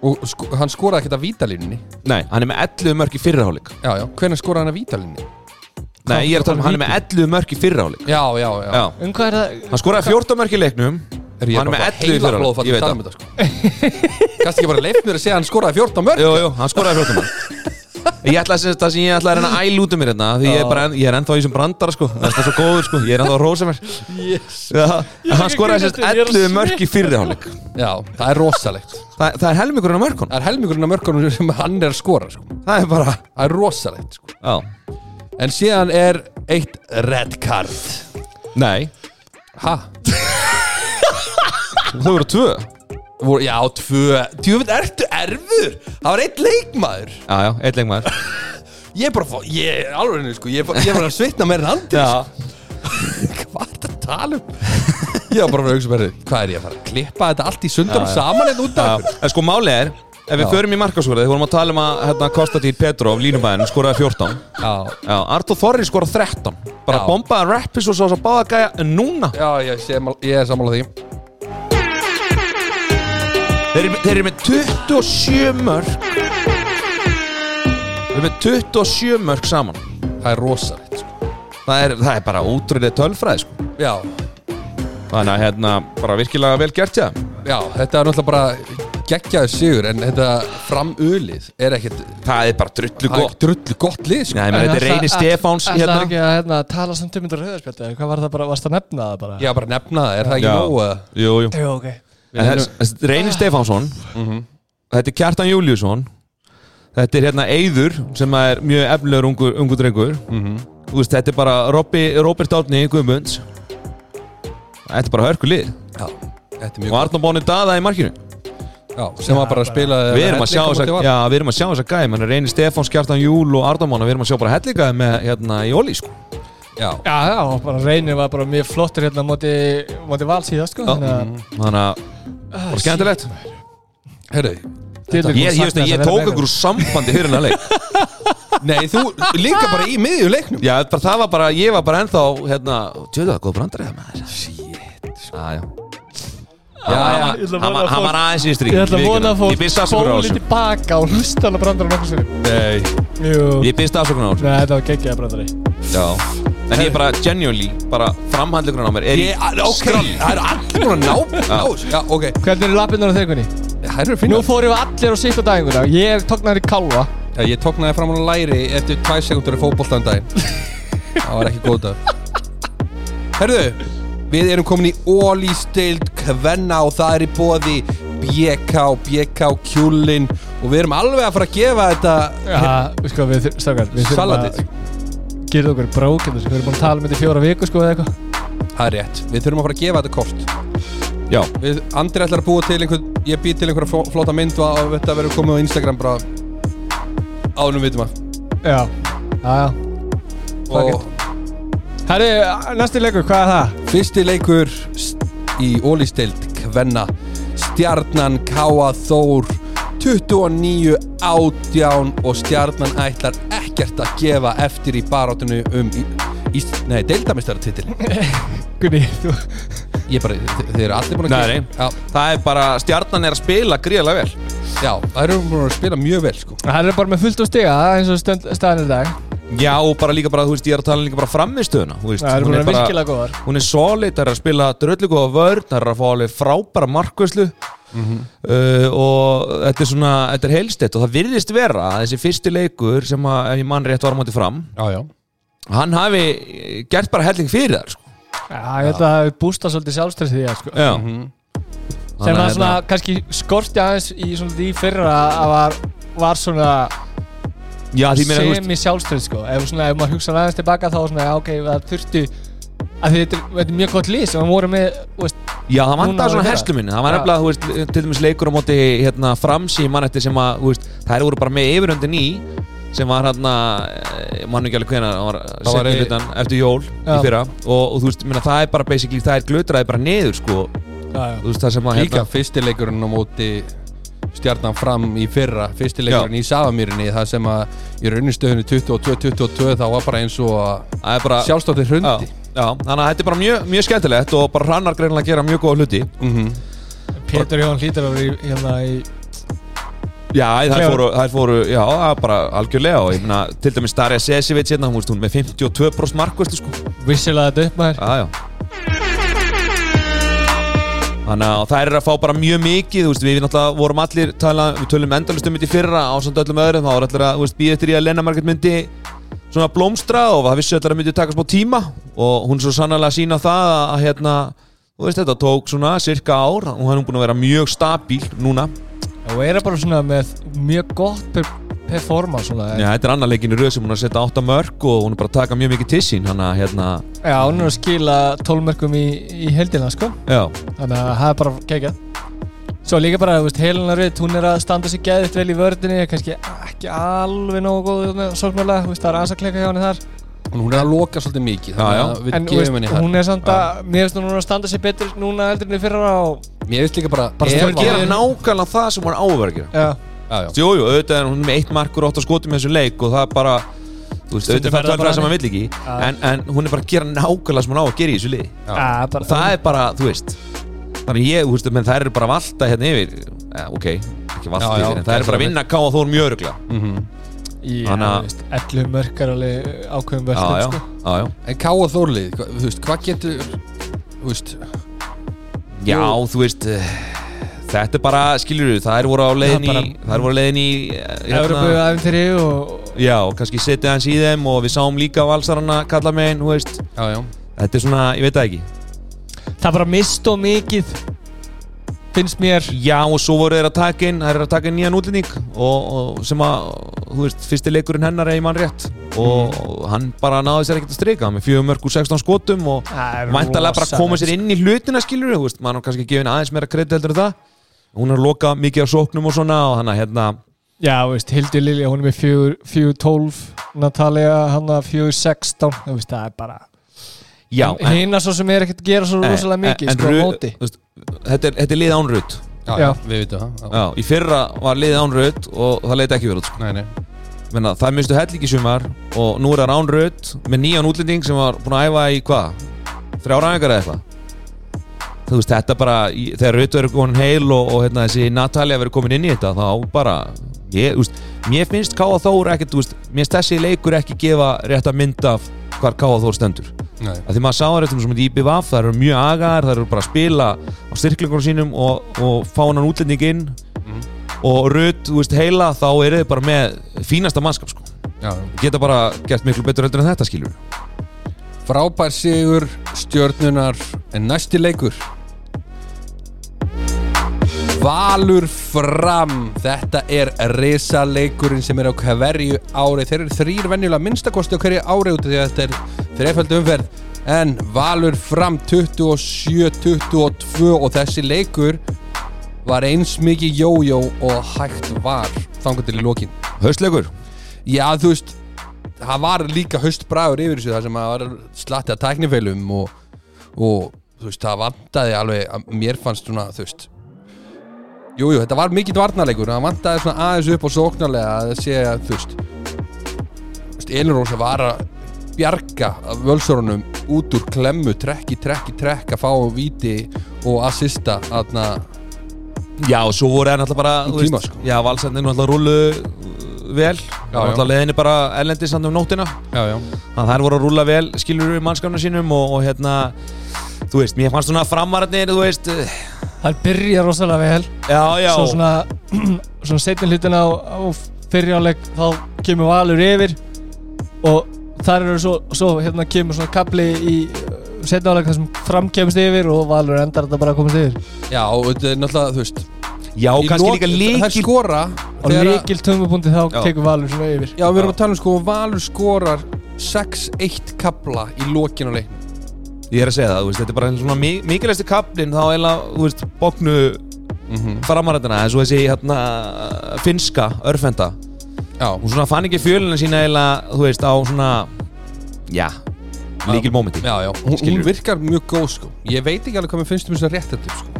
Og sko, hann skoraði ekkert að vítalínni nei, hann er með 11 mörg í fyrirháleik Já, já, hvernig skoraði hann að vítalínni? Nei, ég er að tala um hann er með 11 mörg í fyrirháleik Já, já, já, já. Um hvað er það? Hann skoraði 14 mörk í leiknum. Er ég Hann er bara með 11 í heila fyrra. blóðfall Ég að veit þetta sko. Kannski ekki bara leift mér að segja að hann skoraði 14 mörg Jú, jú, hann skoraði 14 mörk. Ég ætla að segja það sem ég ætla að reyna að æla út um mér hérna Því ég er, bara, enn- ég er ennþá í þessum brandara sko. Það er það svo góður sko, ég er ennþá að rósa mér. Yes. Hann skoraði sérst Ég er að 11 mörk í fyrirháleik Já, það er rosalegt. Þa, Það er helmingurinn á mörkun Það er helmingurinn af mörkunum sem hann er að skora sko. Það er bara Það er rosalegt sko. Já, En síðan er eitt red card. Nei, Ha? þau voru tvö. Voru, já, tvö. Djúfitt, ertu erfur? Það var eitt leikmaður. Já, já, eitt leikmaður. Ég er bara, fó- ég, alveg henni sko. Ég er bara, ég er bara að svitna meira en andri Já, Hvað er þetta að tala um? Ég var bara að hugsa með Hvað er ég að fara að klippa þetta allt í sundur og saman einn út já. af En sko málið er ef við förum í markaskorið, við vorum að tala um að hérna, Kostatíð Petrov, línubæðin, skoraði 14 Já, Já, Artur Þorri skoraði 13 Bara Já. bombaði rappis og svo svo báða gæja En núna, já ég, sé, ég er sammála því. Þeir eru, þeir eru með 27 mörg Þeir eru með 27 mörg saman. Það er rosalegt sko. Það er, það er bara útrúlega tölfræði sko. Já, Þannig að hérna, bara virkilega vel gert já. Já, þetta er náttúrulega bara geggjaði sigur En þetta framulið er ekkert Það er bara drullu Það er gott. drullu gott lið sko. Nei, menn, þetta er Reyni Stefáns Það er hérna. ekki að hérna, tala samt um þetta rauðarspjaldi Hvað var það bara, varst að nefna það bara? Já, bara nefna það, er það ekki Já. nóg að Jú, jú. Jú, ok. En þess- þess- Reyni Stefánsson Þetta er Kjartan Júliusson Þetta er hérna Eyður sem er mjög efnilegur ungur, ungur drengur. Þú veist, Þetta er bara Robby, Robert Árni Guðmunds. Þetta er bara hörku lið Já, þetta er Og mjög Arnó Bóni Dada í markinu Já, sem var bara að spila Við erum að sjá þess að Já, við erum að sjá þess að gæði Menn Reyni Stefáns, Kjartan Júl og Arnó Bóna Við erum að sjá bara hellingaði með hérna í Óli sko. Já, Já, já, bara reynir var bara mjög flottur hérna móti, móti val síðast, sko. Þannig að Þannig að bara skemmtilegt. herru Djöfull Ég, ég, ég, að tók einhverju sambandi fyrir hennar leik. Nei, þú líka bara í miðju leiknum. Já, bara, það var bara, ég var bara ennþá hérna, tjóðu það, góð brandar eða maður. Shit já, hann- að hann var- að hann aðeins í strík Ég ætla að vona að spóli þessu. tilbaka og hlusta alveg brandar nokkuð sér Nei, Ég byrst afsökunar á þessu. Nei, þetta var geggjaði brandari. Já. En ég bara, genuinely, bara framhandleikurinn á mér er ég, ah, ok, það eru allir búin að ná Hvernig eru lappinnar á eru Nú fórum við allir á sitt á daginguna Ég tóknaði í kálfa. Já, ég tóknaði fram á læri eftir 2 sekundur í fótboltan daginn. Það var ekki góð dag. Herðu, við erum komin í ólýstild kvenna og það er í bóði BK, BK kjúlin og við erum alveg að fara að gefa þetta Já, sko, við, strákar Við að gera okkur brókinn Við erum búin að tala um þetta í fjóra viku, sko, eða eitthvað. Það er rétt, við þurfum að fara að gefa þetta kort. Já, Við, Andri ætlar að búa til einhver Ég býð til einhverja fló- flóta mynd og að þetta verður komið á Instagram bara áðunum vitum að Já, já, já. Og Herri, næsti leikur, hvað er það? fyrsti leikur í ólýstild kvenna Stjarnan Káa Þór 29 átján og Stjarnan ætlar ekkert að gefa eftir í barátunni um í, í, nei, deildamistara Gunni, þú ég bara, þe- þeir eru allir búin að já, það er bara, stjarnan er að spila gríðarlega vel. Já, það eru búin að spila mjög vel sko. Það er bara með fullt á stiga, eins og staðan í dag Já, og bara líka bara, þú veist, ég er að tala líka bara framistöðuna Þú veist, Það er bara- virkilega góðar. Hún er solid, það er að spila dröllu góða vörn Það er að fá alveg frábæra markvæslu uh, Og þetta er svona, þetta er heilstett Og það virðist vera að þessi fyrsti leikur Sem að, ef ég mann rétt var á móti fram já, já, Hann hafi gert bara helling fyrir þar sko. Já, ég held að það hefur bústað svolítið sjálfstressið því að sko. Já. Sem Þannig að að svona, hérna- kannski skorti aðeins í svona því fyrra að var, var svona Já, því meina, þú veist semi sjálfstress sko. Ef, svona, ef maður hugsa aðeins tilbaka þá svona, ok, það þurfti að því þetta, er- þetta er mjög gott lýs og það voru með, veist, Já, það vantar svona herslu minni. Það var nefnilega, þú veist, til dæmis leikur á móti hérna, framsí mannætti sem að, veist, þær voru bara með yfiröndin í sem var hérna, mann ekki alveg hvena það var hlutan eftir jól Já. í fyrra. Og, og þú veist, minna, það er bara basically, það er glötraði bara niður, sko. Já, já. þú veist, það sem að, líka fyrsti leikurinn á móti stjarnan fram í fyrra fyrsti leikurinn í Safamýrinni það sem að í raunistöðunni 22-22 þá var bara eins og að það er bara sjálfstáttir já, hrundi. Já, þannig að þetta er bara mjög, mjög skemmtilegt og bara hrannar greinlega að gera mjög góða hluti. Mm Pétur Jón hlýtar að vera hérna í Já, þær Klefa. fóru, þær fóru, já, það er bara algjörlega og ég meina, til dæmis Darja Sesivic hérna, hún veist, hún með 52% markvæstu, sko. Vissilega þetta upp maður. Já, já Þannig að þær eru að fá bara mjög mikið veist, við vorum allir tala, Við tölum endalist um þetta í fyrra á samt öllum öðrum Þá var allir að, býða eftir í að Lena Margrét myndi Svona blómstra og það vissu allir að myndi taka smá tíma Og hún er svo sannlega sína það að, hérna Þú veist, þetta tók svona cirka ár Og hann er búin að vera mjög stabíl núna. Og er bara svona með mjög gott per performance svona Já, þetta er annar leikin í röð sem hún er að setja 8 mörg Og hún er bara að taka mjög mikið til sín Þannig að, hérna, já, hún er að skila tólmerkum í, í heldina sko. Já. Þannig að það er bara kekjað svo líka bara, þú veist, Helena Rutt hún er að standa sér geðitt vel í vördinni kannski ekki alveg nógu góð sóknarlega, þú veist, það er aðeins að kleka hjá henni þar. Hún er að loka svolítið mikið Já, já. þannig að við en veist, henni það. hún er samt að mér finnst hún er að standa sér betur núna heldur en í fyrra og mér finnst líka bara Hún er að gera nákvæmlega það sem hún á að vera að gera já, Já, já. Jú, jú, auðvitað er hún með eitt markur og átt að skotum í þessu leik og það er bara þú veist, auðvitað það er bara sem hann þannig. vill ekki. En, en hún er bara að gera nákvæmlega sem hann á að gera í þessu bara, og það er bara, þú veist þannig ég, þú veist, menn það eru bara valda hérna yfir. Ja, ok, ekki valda Já, já, yfir en það eru bara að vinna ká og þór mjög öruglega Mhm. Já, Þannig að- þú veist, 11 mörk er alveg ákveðum já, já, völdum sko. já, já. En Ká og Þórlið, hva- þú veist, hvað getur Þú veist Já, þú veist eh, Þetta er bara, skiljur þú, það er voru á leiðin í Það er voru á leiðin í eh, Evropu æfintýri og Já, og kannski setja hans í þeim og við sáum líka valsarana kalla megin, þú veist. Já, já. Þetta er svona, ég veit það ekki. Það bara mist og mikið finnst mér. Já, og svo voru þeir að taka inn, þeir að taka inn nýjan útlending og, og sem að, þú veist, fyrsti leikurinn hennar er í mann rétt. Og hann bara náði sér ekkert að streika með fjögur mörg úr 16 skotum og Það væntalega bara að koma sér inn í hlutina skilur þú veist, maður er en hún er að loka mikið á sóknum og svona og hann að hérna Já, þú veist, Hildur Lilja, hún er með 4-12 Natalia, hann að 4-16 Þú veist, það er bara en, Hina svo sem er ekkert að gera svo en- rosalega mikið, en sko, móti þú veist, þetta, er, þetta er lið án rutt Já, Já. við veitum það já. Já, í fyrra var lið án rutt og það leiti ekki verið sko. Nei, nei Menna, það minnstu helling í sumar og nú er það án rutt með nýjan útlending sem var búin að æfa í hvað? Þrjára æfingar eða eitthvað Þú veist, þetta bara, þegar rutt verður komin heil og, og hérna, þessi Natalia verður komin inn í þetta þá bara, ég, þú veist, mér finnst Káa Þór ekkert, þú veist, mér finnst þessi leikur ekki gefa rétt að mynda hvar Káa Þór stendur. Nei. Að því maður sá það réttum sem í IBVF það eru mjög agar, það eru bara að spila á styrklingunum sínum og, og fá hann útlending inn. Mhm. og rutt, þú veist, heila þá eru þið bara með fínasta mannskap sko. Já, geta bara gert miklu betur heldur en þetta skilur Frábær sigur stjörnunar en næsti leikur? Valur fram. Þetta er risa leikurinn sem er á hverju ári. Þeir eru þrýr venjulega minnstakosti á hverju ári út af því að þetta er þreiföldu umferð. En Valur fram 27-22 og þessi leikur var eins mikið jójó og hægt var þangar til í lokin. Haustleikur? Já, þú veist það var líka haustbragur yfir þessu það sem að var slatti að tæknifeilum og, og þú veist, það vantaði alveg að mér fannst svona, þú veist Jú, jú, þetta var mikill varnarleikur það vantaði svona aðeins upp og sóknarlega að það sé að, þú veist þú veist, Elin Rósa var að bjarga af völsörunum út úr klemmu, trekk í trekk að fá víti og assista aðna, Já, og svo voru það náttúrulega bara þú veist, sko. Já, valsendin náttúrulega rúlu uh, vel. Náttúrulega leiðinni bara ellendis samt um já, þannig að þær voru að rúla vel skilur við mannskapna sínum og, og hérna þú veist, mér fannst svona framararnir þú veist, uh, Það byrja rosalega vel. Já, já. Svo svona, svona setni hlutin á, á fyrirjáleik þá kemur Valur yfir og þar eru svo, svo hérna kemur svona kapli í setni áleik þar sem framkemst yfir og Valur endar þetta bara að komast yfir. Já, og þetta er náttúrulega, þú veist Já, í kannski lok- líka líkil skora og líkil tömmupunkti þá Já. tekur Valur svona yfir. Já, við erum að tala um sko Valur skorar 6-1 kabla í lokin á leiknum Ég er að segja það, þú veist, þetta er bara svona mi- mikilvægsti kaplinn þá eiginlega, þú veist, bóknu mm -hmm. framarrættina eins og þessi hérna finska, örfenda. Já, hún svona fann ekki fjölina sína eiginlega, þú veist, á svona já, líkil mómenti já, já. Hún, hún virkar mjög góð sko. Ég veit ekki alveg hvað mér finnst um þess að rétt þetta sko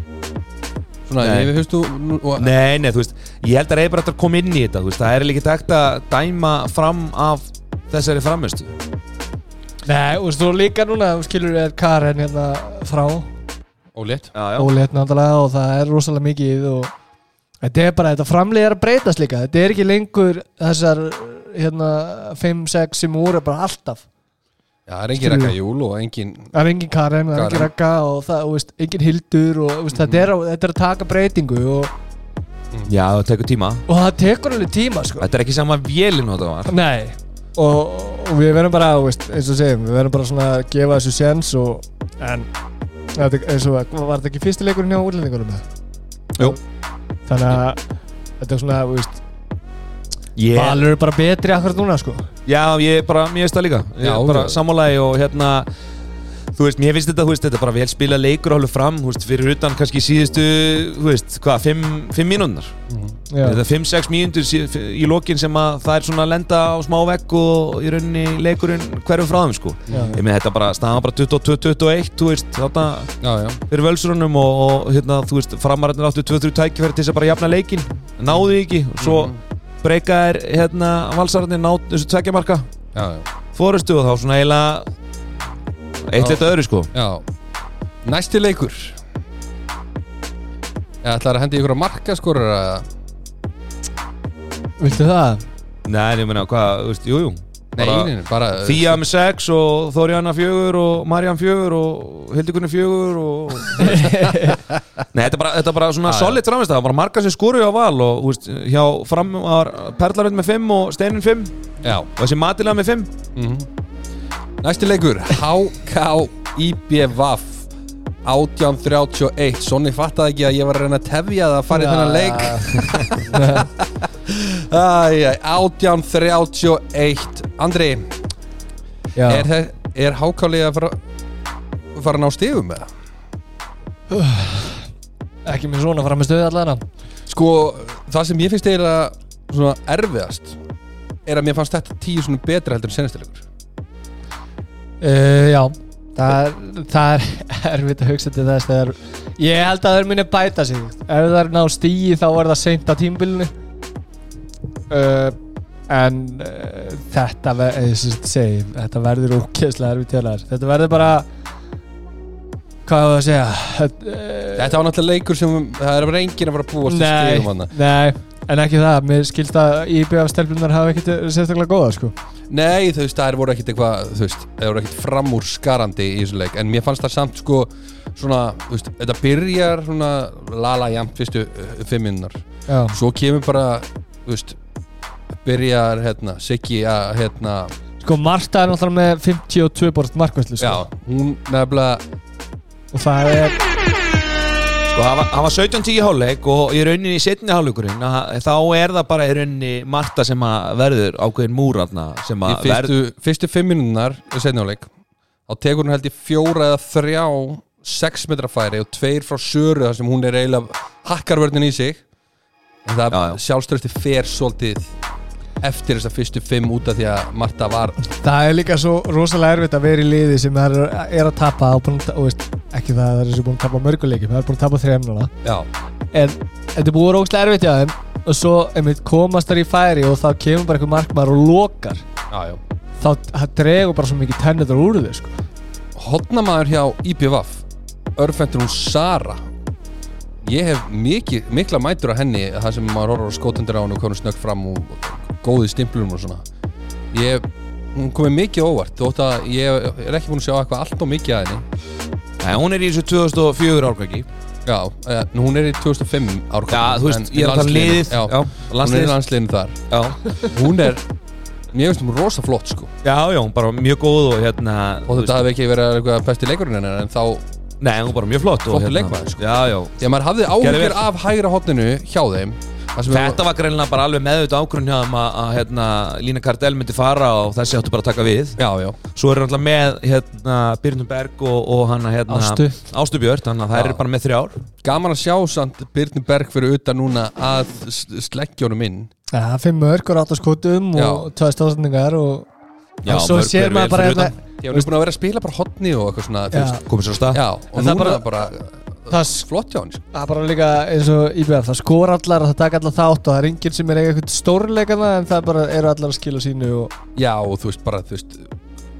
Svona, Nei. ég finnst þú nú- og, Nei, nei, þú veist, ég held að reyður bara að koma inn í þetta, þú veist, það er líka takt að dæma fram af þessari framistu Nei, og svo líka núna þú skilur er Karen hérna frá. Og létt Já, já, ólétt náttúrulega og það er rosalega mikið og þetta er bara, þetta framlið er að breytast líka. Þetta er ekki lengur þessar hérna 5-6 sem voru bara alltaf Já, það er engin rekka júl og engin það er engin Karen, það er engin. Ragga og það, þú veist, engin Hildur og þú veist, þetta, er, að- þetta er að taka breytingu og, já, það tekur tíma. Og það tekur alveg tíma sko. Þetta er ekki sama vélinn og þetta var. Nei. Og, og við verðum bara, þú veist, eins og segjum við verðum bara svona að gefa þessu séns og en þetta, eins og var þetta ekki fyrsti leikurinn hjá útlendingunum? Jú. þannig að þetta er svona, þú veist Ég, Valur er bara betri akkurat núna sko. Já, ég bara, mér veist það líka. Ég Já, er bara já. sammálaði og hérna Þú veist, mér finnst þetta, þú veist, þetta er bara vel spila leikur alveg fram, þú veist, fyrir utan kannski síðustu, þú veist, hvað, 5 mínúndar Já. Þetta er 5-6 mínútur í lokin sem að það er svona að lenda á smá vegg og í rauninni leikurinn hverju frá þeim, sko. Já. Ég með þetta bara, staðan bara 22-21, þú veist, þarna Já, já. fyrir völsurunum og, og hérna, þú veist, framararnir áttu 2-3 tækifæri til þess að bara jafna leikin náðu því ekki og svo breyka er hérna valsararnir náðu þessu já fórustu og þá svona eiginlega eitt litt öðru sko. Já. Næsti leikur. Ég ætlar að hendi ykkur að marka skorur að Viltu það? Nei, ég meina, hvað, þú veist, jú, jú Nei, Bara Fía með 6 og Þorjana 4 og Marjan 4 og Hildikunni 4 og Nei, þetta er bara, þetta er bara svona solid framist það var bara marga sem skoru á val og veist, hjá fram var Perlarund með 5 og Steinin 5 Já. Og þessi Matilega með 5 Mhm. Næsti leikur HK IBVF 1831 Sonni fattaði ekki að ég var að reyna að tefja það að fara í þennan leik. Æj, 1831 Andri, Já. er, er að fara, fara að ná stigum með það? Ekki með svona fram með stöðu allavega. Sko, það sem ég finnst eiginlega svona erfiðast er að mér fannst þetta tíu svona betra heldur en senestilegur uh, Já. Það það er erfitt að hugsa til þess þegar Ég held að þeir muni bæta sig. Ef það er ná stíi þá er það seint á tímbilinu uh, En uh, þetta, ver, eh, segi, þetta verður ókesslega erfitt til þess Þetta verður bara Hvað er það að segja Þetta, uh, Þetta var náttúrulega leikur sem það er bara enginn að fara að búast Nei, nei, en ekki það. Mér skilst að IBF stelpunar hafa ekkert sérstaklega góða sko. Nei, þú veist, það voru ekkit eitthvað, þú veist, það voru ekkit framúr skarandi í þessu leik, en mér fannst það samt sko, svona, þú veist, þetta byrjar svona lala jæmt fyrstu fimm minnar, Já, svo kemur bara, þú veist, byrjar, hérna, Siggi að, hérna, sko Marta er náttúrulega með 52% markvæslu sko. já, hún nefnilega, og það er Sko, það var, það var 17-10 hálfleik og í rauninni í setni hálfleikurinn að- þá er það bara í rauninni Marta sem að verður ákveðin múrarna sem í að verður fyrstu, fyrstu fimm minnar í setnáleik, þá tekur hún held í fjóra eða þrjá sex metra færi og tveir frá söru þar sem hún er eiginlega hakkarvörnin í sig það Já, já. sjálfströsti fer svolítið eftir þessar fyrstu fimm út af því að Marta var Það er líka svo rosalega erfitt að vera í liði sem er, er að tapa og, að- veist, ekki það að það er sem búin að tapa mörguleikum það er búin að tapa þrejum núna já, en þetta er búin rosalega erfitt hjá þeim og svo einmitt komast þar í færi og þá kemur bara einhver markmaður og lokar já, já. þá það dregur bara svo mikið tennitur úr þau sko. hotnamaður hjá IPVaf örfendur hún Sara ég hef mikið, mikla mætur á henni það sem maður horfður á skótundur á henni og hvernig snögg fram og góði stimplum og svona. Ég, hún komið mikið óvart þótt að ég er ekki búin að sjá eitthvað allt og mikið að henni. Nei, hún er í þessu 2004 árkvæki já, eh, nú, hún er í 2005 árkvæm Já, þú veist, ég er um liðið. Já, já, hún er í landsliðinu þar. Já, hún er, mér finnst hún rosa flott sko. Já, já, hún bara mjög góð og hérna og þetta hefði ekki verið eitthvað besti leikurinn hennar en þá, Nei, hún er bara mjög flott og Flottur leikmaður, sko. Já, já að maður hafði Gerði áhyggjur vel. af hægra hotninu hjá þeim þar sem Þetta var greinilega bara alveg meðut ágrunn hjá þeim að, að hérna, Lína Kardell myndi fara og þessi áttu bara að taka við já, já, Svo er alltaf með hérna, Byrnum Berg og, og hana hérna, Ástu. Ástu Björn, þannig að það Já. er bara með þrjár gaman að sjá samt Byrni Berg fyrir utan núna að sleggjónum inn ja, fimm mörg og átta skotum Já. og tveið stóðsendingar og, Já, og svo sér maður bara fyrir hérna Já, hún er búin að vera að spila bara hotni og eitthvað svona, þú veist Komið sér á stað. Já, og En það núna bara- bara, það flott hjá hann sko. Það er bara líka eins og IBF, það skor allar það taka allar þátt og það er enginn sem er eiga eitthvað stórleikana en það bara eru allar að skila sínu og, Já, og þú veist bara, þú veist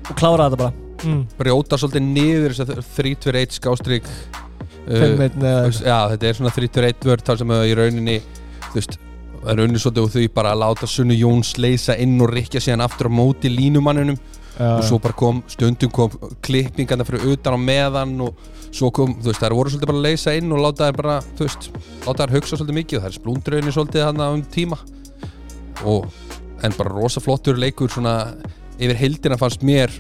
og klára þetta bara. Mm. brjóta svolítið niður þess að 3-2-1 skástrík Fimm einn eða Já, þetta er svona 3-2-1 vörd þar sem að í rauninni þú veist, það er rauninni svolítið úr því bara að láta Sunnu Jóns leysa inn og rikja síðan aftur á móti línumannunum. Og svo bara kom, stundum kom klippingarna fyrir utan á meðan og svo kom, þú veist, þær voru svolítið bara að leysa inn og láta þær bara, þú veist, láta þær hugsa svolítið mikið og þær splúndröðinni svolítið hann um tíma. Og, en bara rosa flottur leikur svona, yfir heildina fannst mér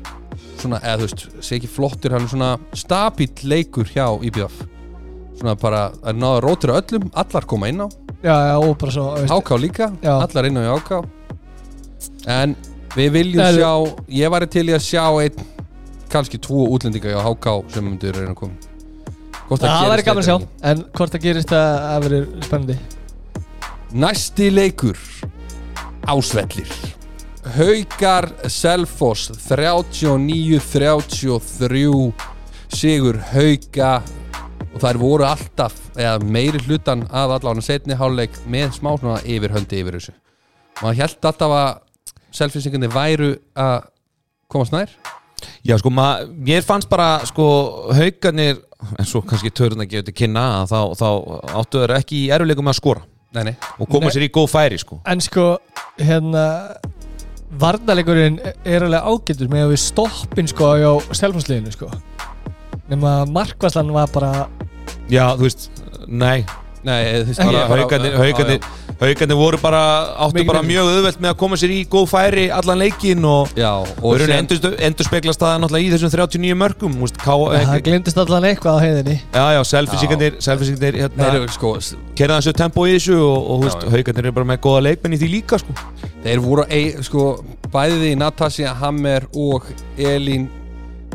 svona, eða þú veist, sé ekki flottur hann er svona stabíl leikur hjá IBF svona bara, er náða rótur á öllum, allar koma inn á. Já, já, og bara svo Háká líka, Já. allar inn á Háká. En við viljum Nei, sjá Ég væri til í að sjá einn kannski tvo útlendinga á HK sem myndir reyna að koma. Það væri gaman að sjá. En hvort það gerist það að verður spennandi. Næsti leikur Ásvellir. Haukar Selfoss 39-33 Sigur Hauka og þær voru alltaf eða meiri hlutan af allan setni háluleik með smá svona yfirhöndi yfir þessu. Maður held alltaf að selfinsingandi væru að komast nær. Já sko, ma, mér fannst bara sko haugarnir, en svo kannski törn að gefa til kynna að þá, þá áttu þeir ekki í eruleikum að skora. Nei, nei, og koma Nei. sér í góð færi sko. En sko, hérna Varnarleikurinn er alveg ágættur með að við stoppin sko á stelfhansliðinu sko nema markvæslan var bara Já, þú veist, nei nei þú veist, Ekki, bara- bara- haugarnir, voru bara áttu bara mjög auðvelt með að koma sér í góð færi allan leikin og og endur, endur speglast það náttúrulega í þessum 39 mörgum úst, ká, það glemdist allan eitthvað á heiðinni. Já, já, Nei, hérna, eru, sko, kerða þessu tempo í þessu og, og haugarnir eru bara með góða leikmenn í því líka sko. Þeir voru, ei, sko, bæði Natasja Hammer og Elín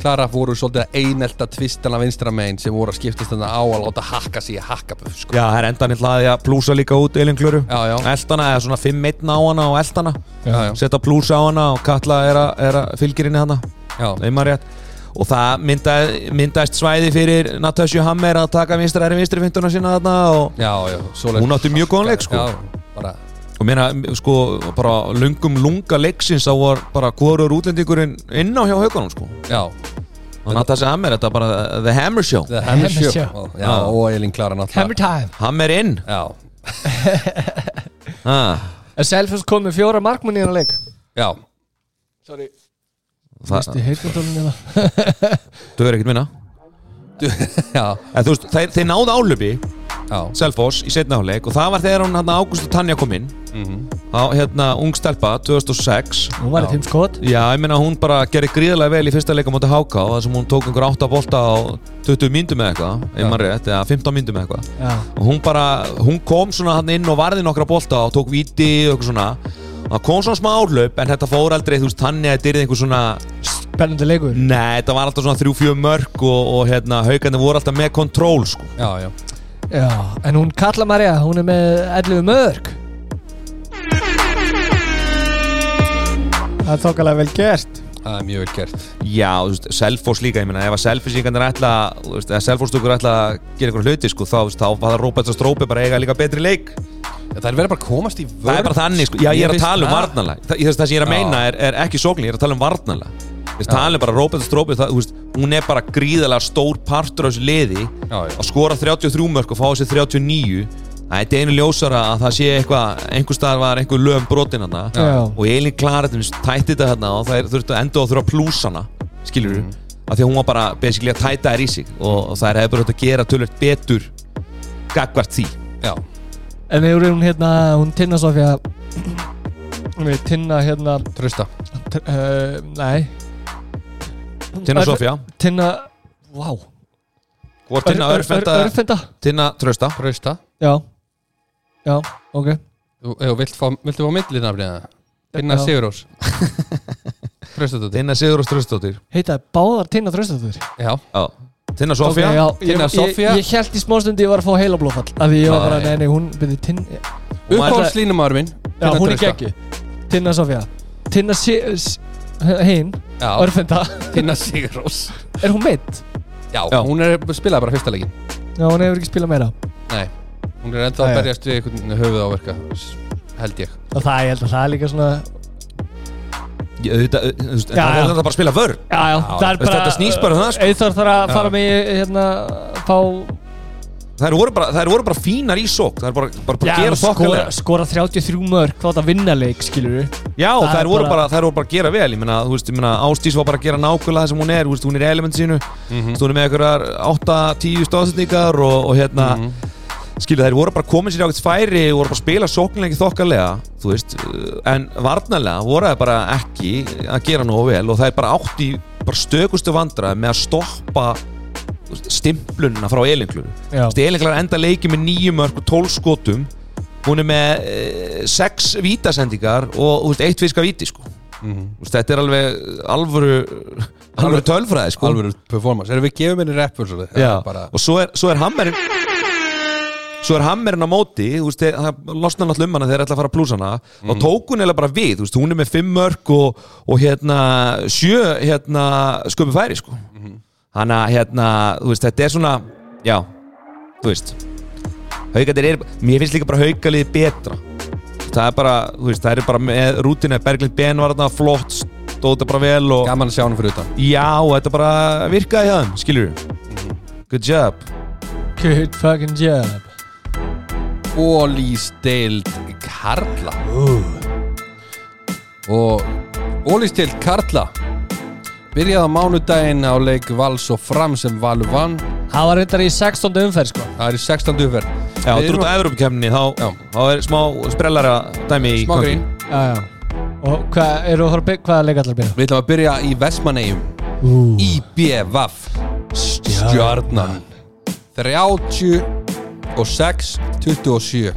Klara voru svolítið að einelta tvistana vinstra megin sem voru að skiptast þarna á að láta hakka sig í hakkaböf, sko. Já, það er endan hlaði að plúsa líka út Elin Klöru. Eldana, eða svona 5-1 á hana og eldana Setta plúsa á hana og Katla er að, er að fylgir inni hana já, Eymar rétt Og það mynda, myndaðist svæði fyrir Natasju Hammer að taka vinstra er vinstri fintuna sína þarna og, já, já. Hún átti mjög góðan leik, sko. Já, og meina, sko, bara lungum lunga leiksins þá var bara hvorur útlendingurinn inn á hjá haugunum sko. Og Natasja Hammer, þetta er bara The Hammer Show. The Hammer Hammer Show. Show. Já, og Elín Klara Hammer náttúrulega. time. Hammer inn Já, ah, En Selfoss kom með fjóra markmann í hana leik. Já, Sorry. Það Vistu heitmyndunum eða þau er ekkert minna En þú veist, þeir, þeir náðu álöfi já, Selfoss í setna áleik og það var þegar hún hérna Ágústu Tanja kom inn. Mhm, á hérna ung stelpa 2006 Hún var í Já. fimm skot. Já, ég meina hún bara gerði gríðarlega vel í fyrsta leika mútið Háká þar sem hún tók einhver 8 bolta á 20 myndum eða eitthvað, eða 15 myndum eða eitthvað. Og hún bara, hún kom svona hann inn og varði nokkra bolta og tók viti og eitthvað svona það kom svona smá áhlaup en þetta fór aldrei, þú veist, þannig að þetta er einhver svona Spennandi leikur Nei, þetta var alltaf svona 3-4 mörg og, og hérna, haugandi voru alltaf með kontról sko. já, já. Já En hún Katla Maria Hún er með 11 mörg Það er þokkalega vel gert Það er mjög vel gert. Já, þú veist, Selfoss líka, ég meina, ef að Selfossingarnir ætla, þú veist, eða Selfosstökur ætla að gera einhver hluti, sko, þá, þú veist, þá var það Róbert og Strópi bara eiga líka betri leik. Það er verið bara að komast í vörð. Það er bara þannig, sko, já, ég er að tala um varnalega það, það sem ég er að meina er, er ekki sókling, ég er að tala um varnalega Ég er að tala um bara Róbert og Strópi, það, þú veist, hún er bara gríðalega stór partur á þessu liði Já, já. að skora 33 mörg og fá þessi 39 Það er einu ljósara að það sé eitthvað einhver staðar var einhver lögum brotin hana Já. og Elin Klaretun tætti þetta hérna og það þurftu að enda á að þurfa að plúsa hana skilur þú, af því að hún var bara basically að tæta þær í sig og, og það er hefur bara hægt að gera tölvöld betur gagvart því. Já, En hefur hún hérna Hún Tinna Sofía Hún er Tinna hérna trösta. uh, Nei. Tinna Örf- Sofía, Tinna Vá. Hvort Tinna Ör- ör- Örfenda Örfenda? Tinna Trösta Trösta. Já Já, ok Þú ef þú vilt fá, viltu fá millinafnið það? Inna Já. Sigurós. Trösta þetta. Tinna Sigur og Tröstóttir Heita báðar Tinna Þröstaður Já, Tinna Sofía okay, já, Tinna ég, ég, ég held í smástundi ég var að fá heila blófall af því ég var bara, Nei. nei, nei, hún byrði Tinna Og maður- uppáhaldslínumar minn. Já, hún er geggi Tinna Sofía Tinna Si- S- hinn, Já, Örfenda Tinna Sigurós. Er hún meitt? Já, Já. hún er spilaði bara fyrsta leikin. Já, hún hefur ekki spilað meira Nei, hún er ennþá að berjast við einhvern höfuð áverka, held ég. Og það, ég held að það er líka svona Ég- auðvitað, auð- þú veist, Já, Það já. er þetta bara að spila vörn Já, já, það er bara þetta snýst bara um það, sko. Eithor þarf að fara með hérna, fá Þær voru bara, þær voru bara fínar í sók Það er bara, bara, bara Já, að gera skora, þokkalega skora 33 mörg Hvað það vinna leik, skilur Já, Það þær er voru, bara- bara, þær voru bara að gera vel Ég meina, þú veist, ég meina Ástís var bara að gera nákvæmlega það sem hún er Þú veist, hún er í element sínu. Þú veist, hún er með einhverjar 8-10 stóðsetningar og, og hérna, Mhm. Skilu, þær voru bara komin sér ákveðt færi og voru bara að spila sóknleiki þokkalega Þú veist, uh, en varnarlega voru það bara ekki að gera nógu vel og það er bara átt í bara stökustu vandra með að stoppa stimplunina frá Elinglur Já, Elinglar enda leiki með nýju mörg og 12 skotum. Hún er með 6 vítasendingar og veist, eitt fiska víti sko. Þú veist, Þetta er alveg alvöru alvöru tölfræði sko. Alveg performance. Erum við rappur svo Já, bara og svo er, svo er hammerinn Svo er hammerinn á móti Þú veist, það losna náttúrulega um hana þegar þeir ætla að fara að plúsa hana. Mhm. og tók hún eða bara við Þú veist, hún er með fimm mörg og, og hérna sjö hérna sköpu færi sko. Mhm. Þannig að hérna, þú veist, þetta er svona Já, þú veist Haukarnir er, mér finnst líka bara haukalið betra. Það er bara, þú veist, það er bara með rútina Berglind Ben var þarna flott stóð þetta bara vel og Gaman að sjá hann fyrir utan. Já, þetta bara virkaði hjá þeim, skilur Good job. Good fucking job Ólísdeild Karla Og Ólísdeild Karla Byrjaði á mánudaginn á leik Vals og Fram sem Valur vann Það var reyndar í 16. umferð sko Það er í 16. umferð Já, Við þú erum á Evrópukefninni, þá, Já. þá er smá sprellara dæmi í Smá gangi. grín Já, já Og hvað, eru að fara að byrja, hvaða leik allar að byrja? Við ætlum að byrja í Vestmannegjum Ú, IBVF Stjarnan 36 27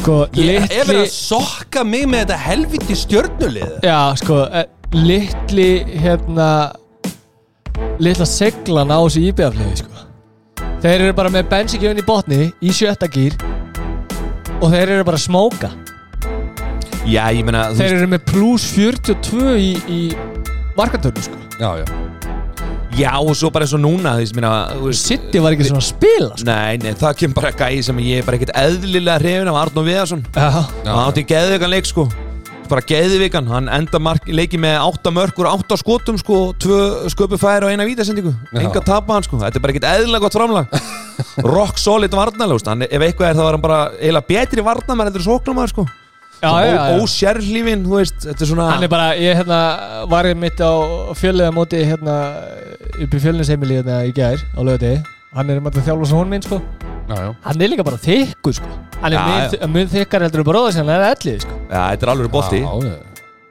Sko, Ég er verið litli að sokka mig með þetta helviti stjörnulið Já, sko, eh, litli hérna litla seglan á þessu íbjöfliði sko. Þeir eru bara með bensíkjöfn í botni í sjötta gýr og þeir eru bara að smóka Já, ég meina, þú Þeir eru með pluss 42 í, í markantörnu sko. Já, já já, og svo bara eins og núna, City var ekki svona að spila sko. Nei, nei, það kemur bara gæði sem ég er bara ekkert eðlilega hrifin af Arnó Viðarsson. Hann átti geðvikan leik, sko. Bara geðvikan, hann enda mark, leiki með 8 mörkur, 8 skotum, sko 2 sköpu færi og eina vítasendingu. Enga tapa hann, sko, þetta er bara ekkert eðlilega gott framlag. Rock solid varnarlega, hann, ef eitthvað er þá var hann bara eiginlega betri varnarmar heldur sóknarmar, sko já, já, já. ósérhlífin, þú veist, þetta er svona Hann er bara, ég hérna var ég mitt á fjöllega móti hérna upp í fjölninsheimili hérna í gær á lögati Hann er með að þjálfa svo hún minn sko. Já, já. Hann er líka bara þykku sko. Hann er mun þykkar heldur en bróða sem hann er ellið sko. Já, þetta er alveg bolti. Já, já.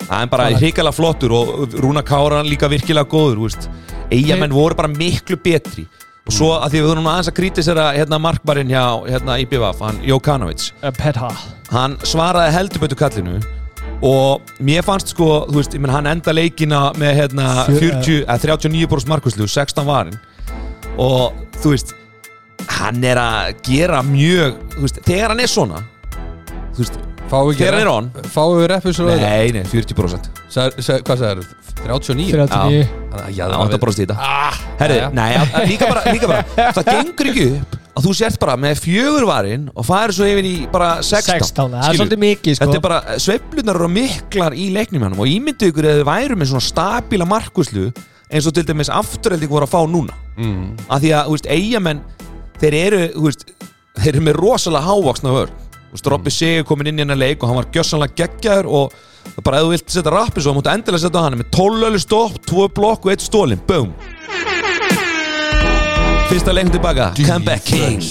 Það er bara hrikalega flottur og Rúna Kára líka virkilega góður þú veist. Eyjamenn voru bara miklu betri og svo að því við vorum aðeins að kritisera hérna markbarinn hjá hérna IBVF hann Jokanovic, uh, hann svaraði heldubötu kallinu og mér fannst sko veist, ég menn hann enda leikina með hérna Fjö- 40, að 39% markuslu 16 varin. Og þú veist hann er að gera mjög veist, þegar hann er svona þú veist, Fáum við ekki þegar hann er on? Fáum við reppið svo nei, nei, 40% Sag, sag, Hvað sagði það? 39? 39 Já, það átt að brosta í þetta. Ah, Herri, nei, að- að líka bara, líka bara. Það gengur ekki upp að þú sért bara með fjögurvarin og farið svo yfir í bara 16 16, það er svolítið mikið sko. Þetta er bara, sveiflunar eru miklar í leiknum hann og ímyndið ykkur eða þið væru með svona stabíla markuslu eins og til dæmis afturhelding voru að fá núna. Mm. af því að, þú veist, eigamenn þeir eru, þú veist þeir eru með rosalega hávaksna vörn. Þú Robby Sigur komin inn í hennar leik og hann var gjössanlega geggjaður og það bara ef þú vilt setja rappi svo, þá mútu endilega setja hann. Með 12 ölu stopp, 2 blokk og 1 stólin, boom Fyrsta leikum tilbaka, comeback king.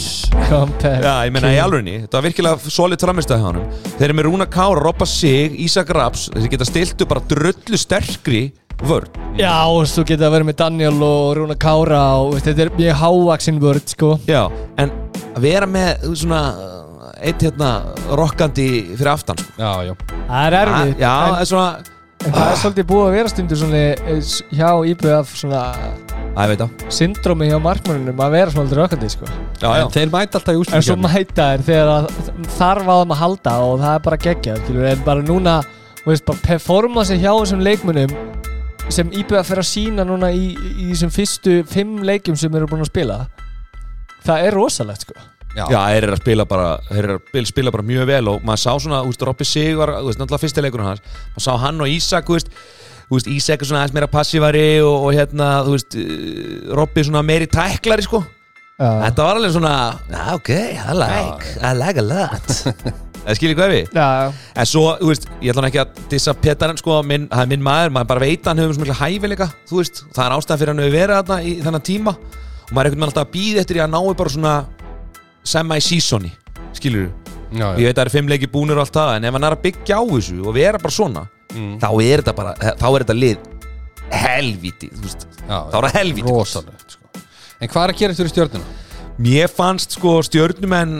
Compare Já, ég meina í alvegni, þetta var virkilega solid framistöð hjá hann Þeir eru með Rúna Kára, Robba Sig, Ísak Raps. Þeir geta stilt upp bara drullu sterkri vörn. Já, og svo geta vera með Daniel og Rúna Kára og þetta er mjög hávaksin vörd sko. Já, en að vera með þú svona eitt hérna rokkandi fyrir aftan. Já, já. Það er erfitt. Já, en, það er svona, en það er svolítið búið að vera stundur svona hjá IBF syndrómi hjá markmannunum að vera svona aldrei rökkandi sko. Já, já, En þeir mæta alltaf í En svo mæta þér þegar þarf að þeim að halda og það er bara geggjað skilur, en bara núna, þú veist, bara performance hjá þessum leikmunum sem IBF fer að sína núna í, í þessum fyrstu fimm leikjum sem eru búin að spila. Það er rosalegt sko já, þeir eru að spila bara þeir eru að spila- bara mjög vel og maður sá svona, þú veist, Robby Sig var, þú veist, náttúrulega fyrsti leikurinn hans. Maður sá hann og Ísak, þú veist Þú veist, Ísak er svona aðeins meira passívari og, og hérna, þú veist, uh, Robby svona meiri tæklari, sko. Já, Þetta var alveg svona, "Ah, ok, I like, I like a lot. Það skilir hvað við? já, En svo, þú veist, ég ætla hann ekki að dissa Petarinn, sko, minn, það er minn maður, maður bara veit að hann hefur svo mikla hæfileika, þú veist, það er ástæðan fyrir hann hefur verið þarna í þennan tíma. Og maður er einhvern veginn alltaf að býða eftir því að náu bara svona semi-seasoni, skilur Já, ég veit að það eru fimm leiki búnir og allt það, en ef hann er að byggja á þessu og vera bara svona, Mm. þá er þetta bara, þá er þetta lið helvíti, þú veist, já þá er það helvíti Rosalegt sko. En hvað er að gera fyrir stjörnuna? Mér fannst sko stjörnumenn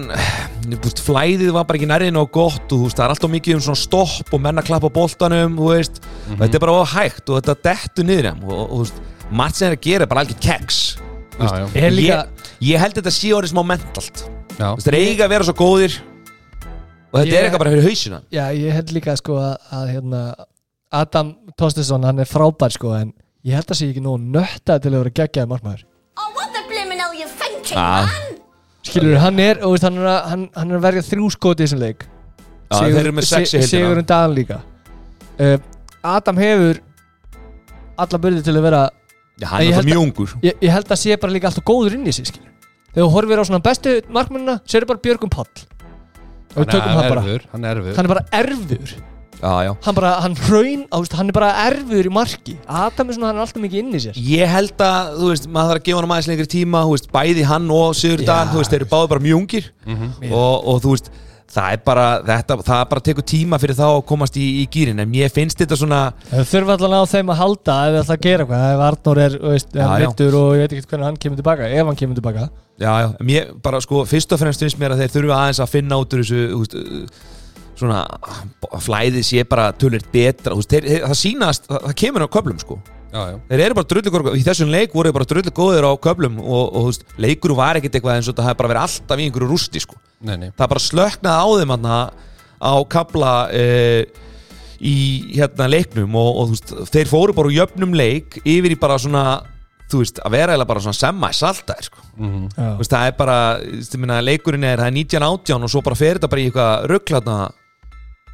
þú veist, flæðið var bara ekki nærðin og gott og þú það er alltaf mikið um svona stopp og menn að klappa þú veist. Og þetta er bara of hægt og þetta dettur niður í og, og, þú margt sem er að gera er bara algjör keks Já, já, líka, ég, ég held þetta sé orðið smá mentalt veist, þeir eiga að vera svo góðir og þetta Ég- er eitthvað bara fyrir hausina já, ég held líka sko að, að hérna, Adam Tostesson, hann er frábær sko en ég held að sé ekki nóg nötta til að vera geggjaði markmaður Oh, what the blimmin' hell you thinking, Ah. man? Skilur, hann er, og hann, er að, hann, hann er að verja þrjú skoti í þessum leik Já, þeir eru með sex í heildina. Sigurinn Dagan líka uh, Adam hefur alla byrði til að vera Já, hann er það mjög ungur ég, ég held að sé bara líka alltaf góður inn í sig skilur. Þegar þú horfir á svona bestu markmennina sér bara Björgum Pall og við tökum Hann er bara hann er erfur. Hann er bara erfur. Já, já. Hann bara, hann hraun, á, veist, hann er bara erfur í marki. Adam er svona, hann er alltaf mikið inn í sér. Ég held að, þú veist, maður þarf að gefa hann aðeins lengri tíma, þú veist, bæði hann og Sigur Já, þú veist, þeir eru báði bara mjög ungir. Og, og þú veist, það er bara, þetta, það bara tekur tíma fyrir þá að komast í, í gýrin, en ég finnst þetta svona, þau þurfa allan á þeim að halda ef þið ætla að gera eitthvað ef Arnór er, veist, hann já. mittur og ég veit ekki hvernig hann kemur tilbaka ef hann kemur tilbaka já, já, ég bara, sko, fyrst og fremst finnst mér að þeir þurfa aðeins að finna út úr þessu, veist, uh, svona, flæðið sé bara tölvöld betra, veist, þeir, það sýnast, það, það kemur á köflum, sko. Já, já Þeir eru bara drullu góður, í þessum leik voru þeir bara drullu góðir á köflum og, og veist, leikur var ekkert eitthvað eins og það hefði bara verið alltaf í einhverju rústi, sko. Nei, nei það bara slöknaði á þeim hana, á kabla uh, í hérna leiknum og, og veist, þeir fóru bara úr jöfnum leik yfir í bara svona veist, að vera eða bara svona semma saltaðir sko. Já. Þú veist, það er bara meina, leikurinn er, það er 19-18 og svo bara fer þetta bara í eitthvað rugglatna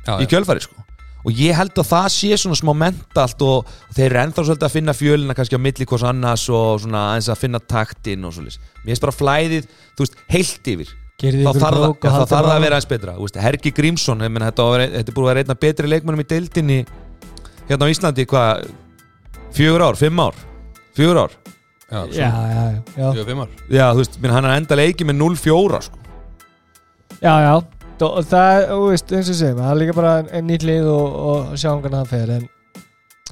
Já, í kjölfari sko. Og ég held að það sé svona smá mentalt og, þeir eru ennþá svolítið að finna fjölina kannski á milli hvers annars og svona aðeins að finna taktinn og svolítið mér finnst bara flæðið, þú veist, heilt yfir. Gerið þá þarf það, það bara- að vera aðeins betra veist, Hergi Grímsson, ég meina, þetta, var, þetta búið að vera einna betri leikmennum í deildinni hérna á Íslandi, hvað fjögur ár, fimm ár? Fjögur ár, Já, já, já, já, já, Jú, fimm ár. Já, þú veist, minn, hann er enda leiki með 0-4 sko. já, já. Þó- og það, er, þú veist, eins og segjum það er líka bara einn nýtt lið og, og sjáum hvernig það fer en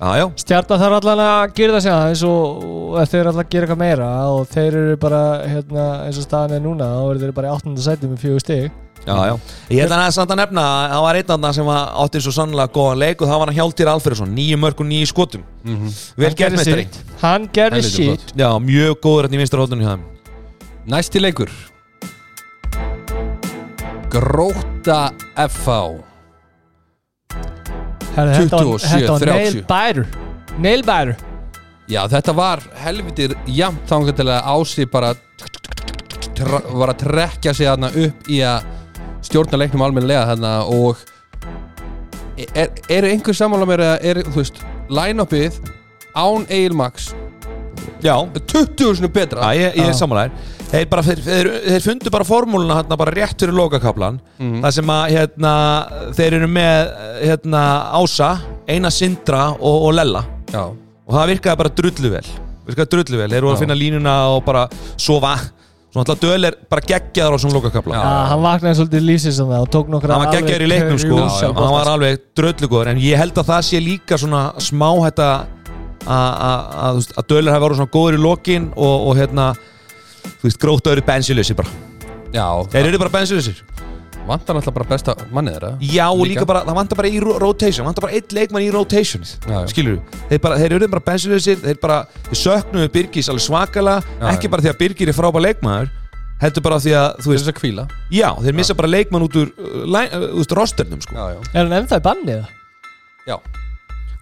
já, Stjarnar þarf allan að gera það sér aðeins og, og þeir eru allan að gera eitthvað meira og þeir eru bara, hérna, eins og staðan er núna þá eru þeir bara í 8. sæti með fjögur stig já, já ég held að það samt að nefna að það var einn annan sem átti svo sannlega góðan leik og það var hann Hjáltýr Alfreðsson, nýju mörg og nýju skotum Mhm. vel Hann gert gerði meistari sitt. Hann gerði flott. já, mjög góður hérna í vinstra hóttunni hjá þeim Næsti leikur nail biter Nail biter Já, þetta var helvitir jafnt þangað til að Ási bara var að trekja sig þarna upp í að stjórna leiknum almennilega þarna og er, er einhver sammála mér að er, þú veist, line-upið án Egil Max já, 20 sinni betra? Já, ég, ég er sammálaðir þeir, bara, þeir, þeir, þeir fundu bara formúluna hérna bara rétt fyrir lokakaplan Mhm. það sem að hérna, þeir eru með hérna, Ása, Eina Sindra og, og Lella. Já, og það virkaði bara drullu vel. Virkaði drullu vel, þeir voru að finna línuna og bara sofa. Svona alltaf döl er bara geggjaður á svona lokakapla Já. Hann vaknaði svolítið lýsins um það og tók nokkra hann var geggjaður í leiknum sko. Já, já. hann var alveg dröllugóður en ég held að það sé líka svona smá þetta að- að að, þú veist, að dölir hafi verið svona góður í lokin og, og hérna þú veist, gróta eru bensilösi bara. Já. Þeir eru bara bensilösir vantar náttúrulega bara besta mannið þeirra. Já, og líka, Líka. bara, það vantar bara í ro- rotation vantar bara eitt leikmann í rotation Já, já. skilur þeir, bara, þeir eru bara bensilösir þeir bara, þeir söknuðu Birgis alveg svakala Já, ekki já. bara því að Birgir er frábær leikmaður heldur bara því að, þú Til veist, þess að kvíla já, þeir missa bara leikmann út úr, uh, line- uh, út úr rosternum, sko. Já, já. Er hann ennþá í bannið? Já,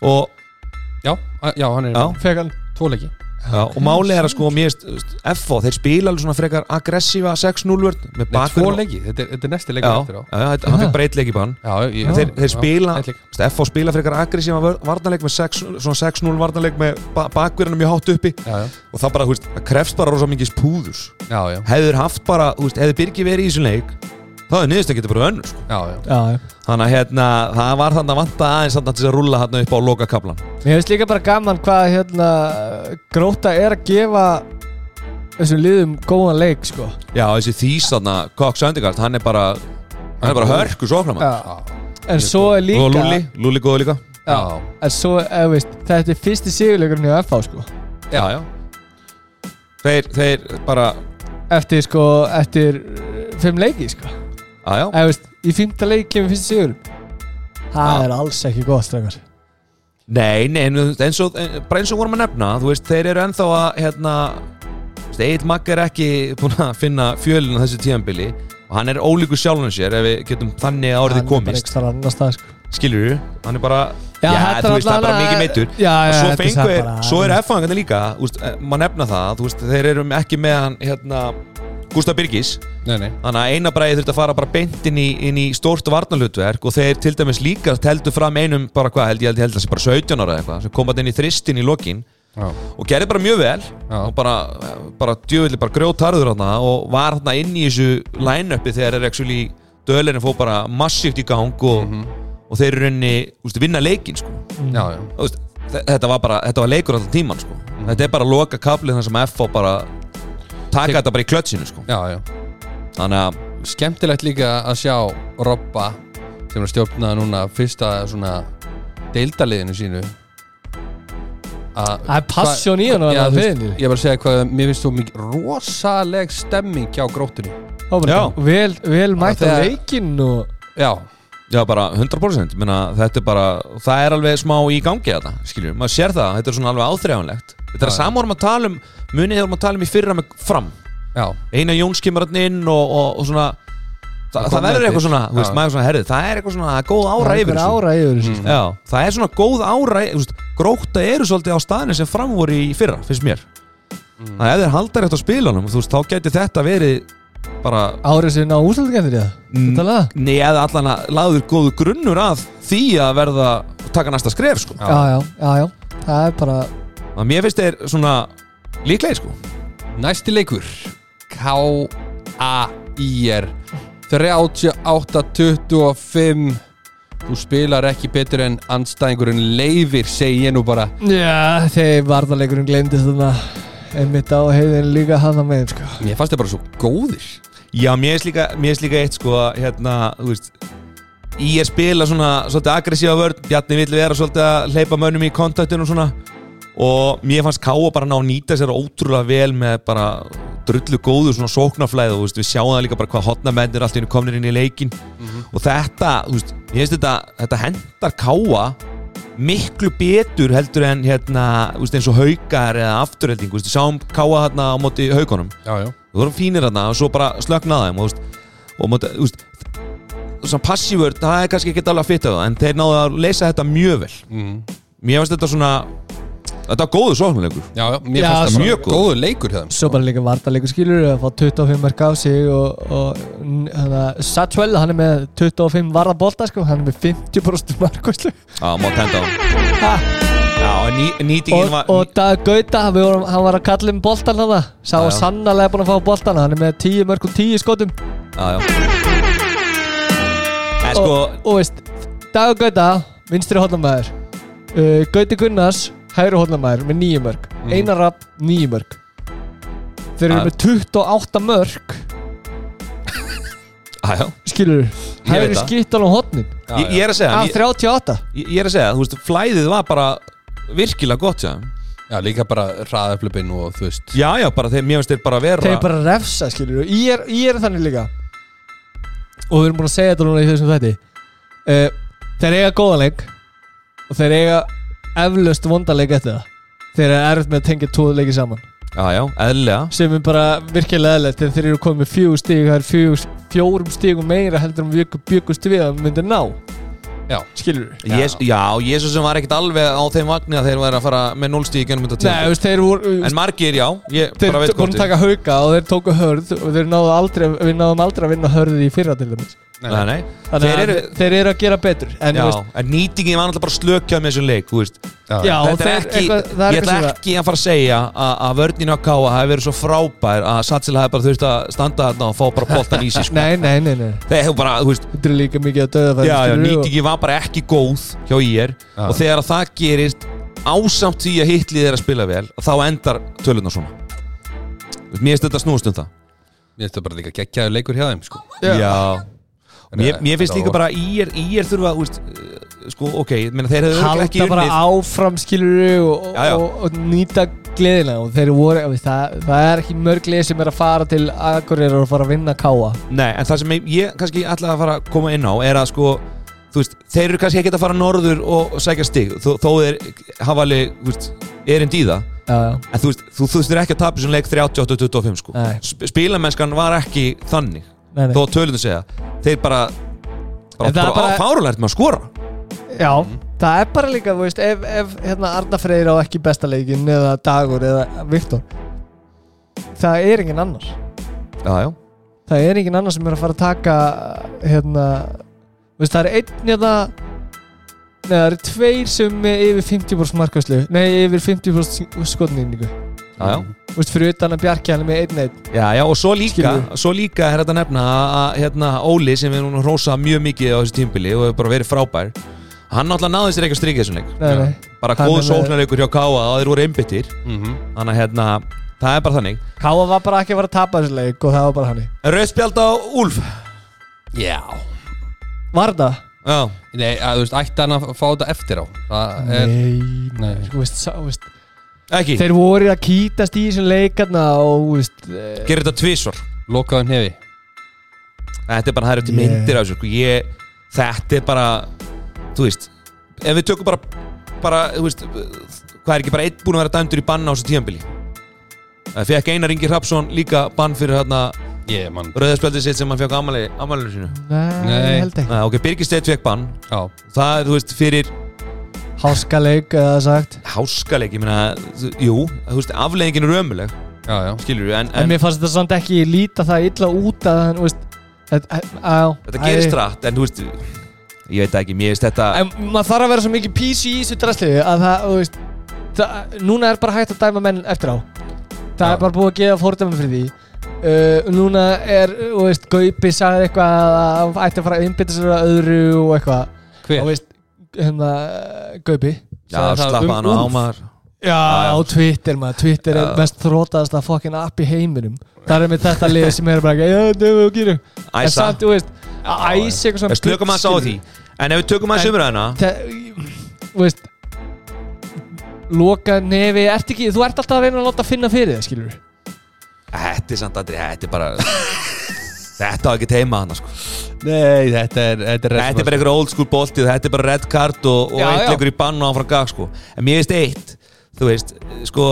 og, já, a- já hann er já, Fekk hann tvo leiki já, og málið er að sko, mér FO, þeir spila alveg svona frekar aggressífa 6-0 vörn með leiki, þetta þetta er næsti Já, leikur eftir á. já, þetta- hann bann. Já, ég, þeir, þeir spila, FO spila frekar aggressífa varnarleik með 6 svona 6-0 varnarleik með ba bakverðinu mjög hátt uppi. Já, og það bara, þú veist, það krefst bara rosa mikið já, hefur haft bara, þú veist, hefur Birgir verið í þessum leik þá er niðurst ekki bara önnur sko. já, já. Já, já. Þannig að hérna, það var þannig að vanta aðeins að rúlla hérna upp á loka kaplan Mér finnst líka bara gaman hvað hérna Gróta er að gefa þessum liðum góðan leik sko. Já, þessi þýs þarna, Cox Söndigard hann er bara, hann er bara hörku sóknum Já. En svo er líka og Lulli, Lulli góður líka. Já. En svo, eða veist, þetta er fyrsti sigurleikurinn í FH sko. Já, já. Þeir, þeir bara eftir sko eftir fimm leiki sko Já, eða veist, í fimmta leik kemur fyrst sigur það er alls ekki gott strengar nei, nei, en eins og en- bara eins og vorum að nefna, þú veist, þeir eru ennþá að hérna, Egil Magg er ekki búin að finna fjölinn á þessu tíðanbili og hann er ólíkur sjálfum sér ef við getum þannig að orðið komist. sko. Skilur þú, hann er bara Já, já, þú veist, það er bara mikið meittur Já, já, og svo þetta fengu bara- svo er F-fangarnir líka úst, maður nefna það, þú veist, þeir eru ekki með hann hérna, Gustaf Birgis. Þannig að eina bræði þurfti að fara bara beint inn í, inn í stórt varnalutverk og þeir til dæmis líka teldu fram einum bara hvað, held ég held, að það sé bara 17 ára eða eitthvað sem kom að inn í þristin í lokin Já, og gerði bara mjög vel Já. og bara, bara djöfulli bara grjótarður hann og var hann inn í þessu line-upi þegar er actually dölerinn fóð bara massíft í gang og, og þeir eru úst, vinna leikin sko. já, já. Þe- þetta var bara þetta var leikur alltaf tíman sko. þetta er bara loka kaplið þar sem F bara taka þetta bara í klötsinu sko. Já, já. Þannig að Skemmtilegt líka að sjá Robba sem er að stjórna núna fyrsta svona deildaliðinu sínu. Að það er passjón í hann ég er bara að segja hvað mér finnst þú mikið rosaleg stemming hjá Já. vel, vel mætt á leikinn og Já, Já, bara 100% Menna, þetta er bara, það er alveg smá í gangi þetta, skiljum, maður sér það, þetta er svona alveg áþreifanlegt Þetta er Já, að samvorum að tala um munið þegar maður tala um í fyrra með fram. Já, Einar Jóns kemur hann inn og, og, og svona Þa, Það það verður eitthvað svona, þú veist, Já. maður svona herðið Það er eitthvað svona, það góð ára það yfir er þessu. ára yfir þessu Mm. Já, það er svona góð ára þú veist, Gróta eru svolítið á staðinu sem fram voru í fyrra, finnst mér. Mm. Það er haldar eftir á spilunum, þú veist, þá geti þetta verið bara árið sem ná úslutkefnir í Mm. það Þetta Nei, eða allan að laður góðu grunnur að því að verða taka næsta skref, sko. Já, já, já, já. Það er bara að mér finnst þeir svona líklegir sko. Næsti leikur. K-A-I-R 38-25 Þú spilar ekki betur en anstæðingurinn leifir segi ég nú bara. Já, þegar varðarleikurinn glemdist þarna einmitt á heiðin líka hann að megin sko. Mér fannst þið bara svo góðir. Já, mér finnst líka, mér finnst líka eitt sko að, hérna, þú veist í að spila svona svolítið aggressífa vörn. Bjarni vill vera svolítið að hleypa mönnum í kontaktinu og svona og mér fannst Káa bara ná að nýta sér ótrúlega vel með bara drullu góðu svona sóknarflæð og veist, við sjáum það líka bara hvað hotnamennir allt í hennu komnir inn í leikin og þetta, þú veist, ég finnst þetta þetta hendar Káa miklu betur heldur en hérna, þú veist, eins og haukar eða afturhelding, þú veist, við sjáum Káa hérna á móti já þú vorum fínir þarna og svo bara slöknaði þeim og, þú veist, og móti, þú veist svona passívörd, það er kannski ekki alveg að fitta það en þeir náðu að leysa þetta mjög vel. Mm. mér finnst þetta svona þetta var góðu sóknuleikur Já, já, mér Já, fannst það mjög góð. góður leikur hjá þeim. Svo bara líka vartarleikur skilur að fá 25 mörg á sig og, og hana, Satchwell, hann er með 25 varða bolta sko, hann er með 50% markvæslu Já, má tenda á hann. Já, en ný, nýtingin og, var og Dag Gauta, við vorum, hann var að kalla um boltan hann sá Já, að já. sannarlega búin að fá boltan hann er með 10 mörg og 10 skotum. Já, já. En sko, og, og veist, Dag Gauta vinstri hóllamaður uh, Gauti Gunnars, hægri hóllamaður með 9 mörg, Mm. Einar Rapp 9 mörg þeir eru Já. með 28 mörg já, já. Skilur, hægri skittan hotnin Já, Ég, ég er að segja, af ég, 38 ég er að segja, þú veist, flæðið var bara virkilega gott, já Já, líka bara hraðaflöpinn og þú veist. Já, já, bara þeir, mér finnst þeir bara vera þeir bara refsa skilur ég er, ég er þannig líka. Og við erum búin að segja þetta núna í þessum þætti. Uh, þeir eiga góðan leik. Og þeir eiga eflaust vondarleik eftir það. Þeir eru erfitt með að tengja tóðu leiki saman. Já, já, eðlilega. Sem er bara virkilega eðlilegt. Þegar þeir eru komið með fjögur stíg það er fjögur, fjórum stígum meira heldur en við byggust við að myndir ná. Já, skilur við Jes, Já, Jésu sem var ekkert alveg á þeim vagni að þeir væri að fara með núlstík gennum þetta Nei, tíma þú veist, þeir voru En margir, já, ég þeir bara veit voru að taka hauka og þeir tóku hörð og þeir náðu aldrei, við náðum aldrei að vinna hörðið í fyrra til dæmis Nei, nei. Þannig Þeir að eru, þeir eru að gera betur En já, þú veist, en nýtingin var náttúrulega bara slökjað með þessum leik, þú veist. Já, Þetta er þeir, ekki, eitthvað, það er ég ætla eitthvað ekki að fara að segja að, að vörninu á Káa hafi verið svo frábær að Satsil hafi bara þurft að standa þarna og fá bara boltan í sig sko. Nei, nei, nei, nei. Þeir hefur bara, þú veist, Þetta er líka mikið að döða já, já, nýtingin var bara ekki góð hjá IR Já. og þegar að það gerist ásamt því að hitlið er að spila vel þá endar tölunar svona. Þú veist, Mér finnst þetta snúast um það. Mér finnst það bara líka geggjaður leikur hjá þeim sko. Já. Mér, mér finnst líka bara IR, IR þurfa, þú veist, uh, sko, ok, ég meina, þeir hefur ekki Halda bara unnið. áfram skilur og, Já, já. og, og nýta gleðina. Og þeir voru, veist, það, það er ekki mörg lið sem er að fara til Akureyrar og fara að vinna káa Nei, en það sem ég, ég kannski ætla að fara að koma inn á er að sko þú veist, þeir eru kannski ekki að fara norður og sækja stig, þó, þó þeir hafa alveg, þú veist, erind í það. Já, já, en þú veist, þú þurftir ekki að tapa þessum leik 38-25 sko. Nei. Sp spilamennskan var ekki þannig þó tölunum segja, þeir bara bara, bara, fárulært með að skora Já, það er bara líka, veist, ef, ef hérna Arna Freyr á ekki besta leikin eða Dagur eða Viktor það er engin annar. Já, já, það er engin annar sem er að fara að taka hérna, veist, það er einn hérna Nei, það eru tveir sem er yfir 50% markvæslu Nei, yfir 50% skotningu Þú veist, fyrir utan að Bjarki hann er með einn einn. Já, já, og svo líka, svo líka er þetta að nefna að, hérna, Óli sem við núna hrósað mjög mikið á þessu tímbili og hefur bara verið frábær hann náttúrulega náði sér ekki að strikja þessum leik. Nei, nei. Bara góð sóknarleikur hjá Káa og þeir voru einbyttir Mhm. þannig að hérna, það er bara þannig. Káa var bara ekki að fara að tapa þessu leik og það var bara hann Rauðspjald á Úlf. Já. Var það? Já, Nei, að, þú veist, ætti hann að fá þetta eftir á? Það er Nei, Nei. Þú veist, sá- þú veist ekki, Þeir voru að kýtast í þessum leikarna og veist eh, gerir þetta tvísvar lokaðan hefi Þetta er bara, það eru til Ég- myndir af þessu sko. ég, Þetta er bara Þú veist Ef við tökum bara, bara þú veist, Hvað er ekki bara einn búin að vera dæmdur í banna á þessu tíðanbili Það fekk Einar Ingi Hrapsson líka bann fyrir hérna Ég, mann. rauðarspjaldið sitt sem hann fekk á amali, amalinu sínu. Nei, Nei. held ekki. Nei, ok, Birgir Steinn fekk bann. Já. Það er, þú veist, fyrir Háskaleik eða sagt? Háskaleik Ég meina, jú, þú veist, afleggingin er ömuleg Já, já. Skilur en, En en mér fannst þetta samt ekki líta það illa út að hann, þú veist Þetta, á, þetta gerist rætt En þú veist, ég veit ekki, mér veist þetta En maður þarf að vera svo mikið PC í þessu drasliði að það, þú veist það, Núna er bara hægt að dæma menn eftir á. Það Já. er bara búið að gefa fórdæma fyrir því. Uh, Núna er, þú veist, Gaupi sagði eitthvað að hann ætti að fara að innbytta sér að öðru og eitthvað. Hver? Og veist, hérna, Gaupi Já, slappa um hann á maður. Já, á Twitter maður, Twitter er mest þrótaðasta fucking app í heiminum. Það er með þetta lið sem er bara Já, það er við að gera En samt, þú veist, að æsa eitthvað svona slökum að sá því. En ef við tökum að umræðina Það, þú veist Loka nefi, ert ekki, þú ert alltaf að reyna að láta finna fyrir það, skilur Þetta er samt aldrei, þetta er bara Þetta á ekki teima hann sko. Nei, þetta er Þetta er, Þetta er bara einhver old school bolti og Þetta er bara red card og, og eitt leikur í bann og áfram gag sko. En mér veist eitt Þú veist, sko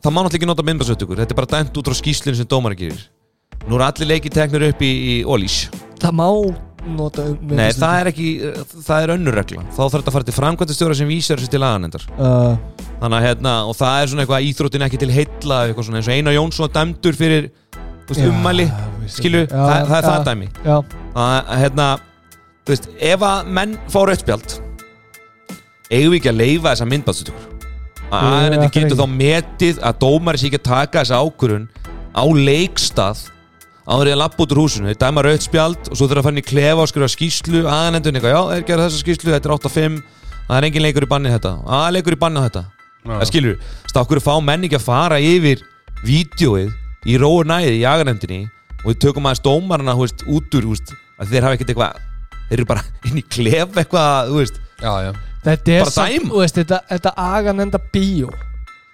Það má náttúrulega ekki nota myndbarsötugur Þetta er bara dæmt út frá skýslinu sem dómar gerir. Nú eru allir leikir teknir upp í, í Ólís Það má nota Nei, það er ekki, það er önnur regla. Þá þarf þetta að fara til framkvæmtastjóra sem vísar þessi til laganendar uh, Þannig að hérna, og það er svona eitthvað íþróttin ekki til heilla eitthvað svona eins og Einar Jónsson var dæmdur fyrir veist, ummæli. Já, það, það er það dæmi. að hérna, þú veist, ef að menn fá rauðspjald eigum við ekki að leifa þessa myndbandstutur að hverju getur þá metið að dómari sé ekki að taka þessa ákvörun á leikstað áður í að lappa út úr húsinu, þeir dæma rauðspjald og svo þurfa að fara inn í klefa og skrifa skýslu aðeindun eitthvað, já, þeir gera þessa skýslu, þetta er 8-5 það er engin leikur í banni þetta. Að leikur í banni á þetta. Það skilur, stákkur fá menn ekki að fara yfir vídjóið í róur næði í aganemdini og við tökum aðeins dómarana þú veist, út úr, veist, að þeir hafa ekkert eitthvað þeir eru bara inn í klef eitthvað Já, já. Þetta er Bara samt, þetta, þetta aganenda bíó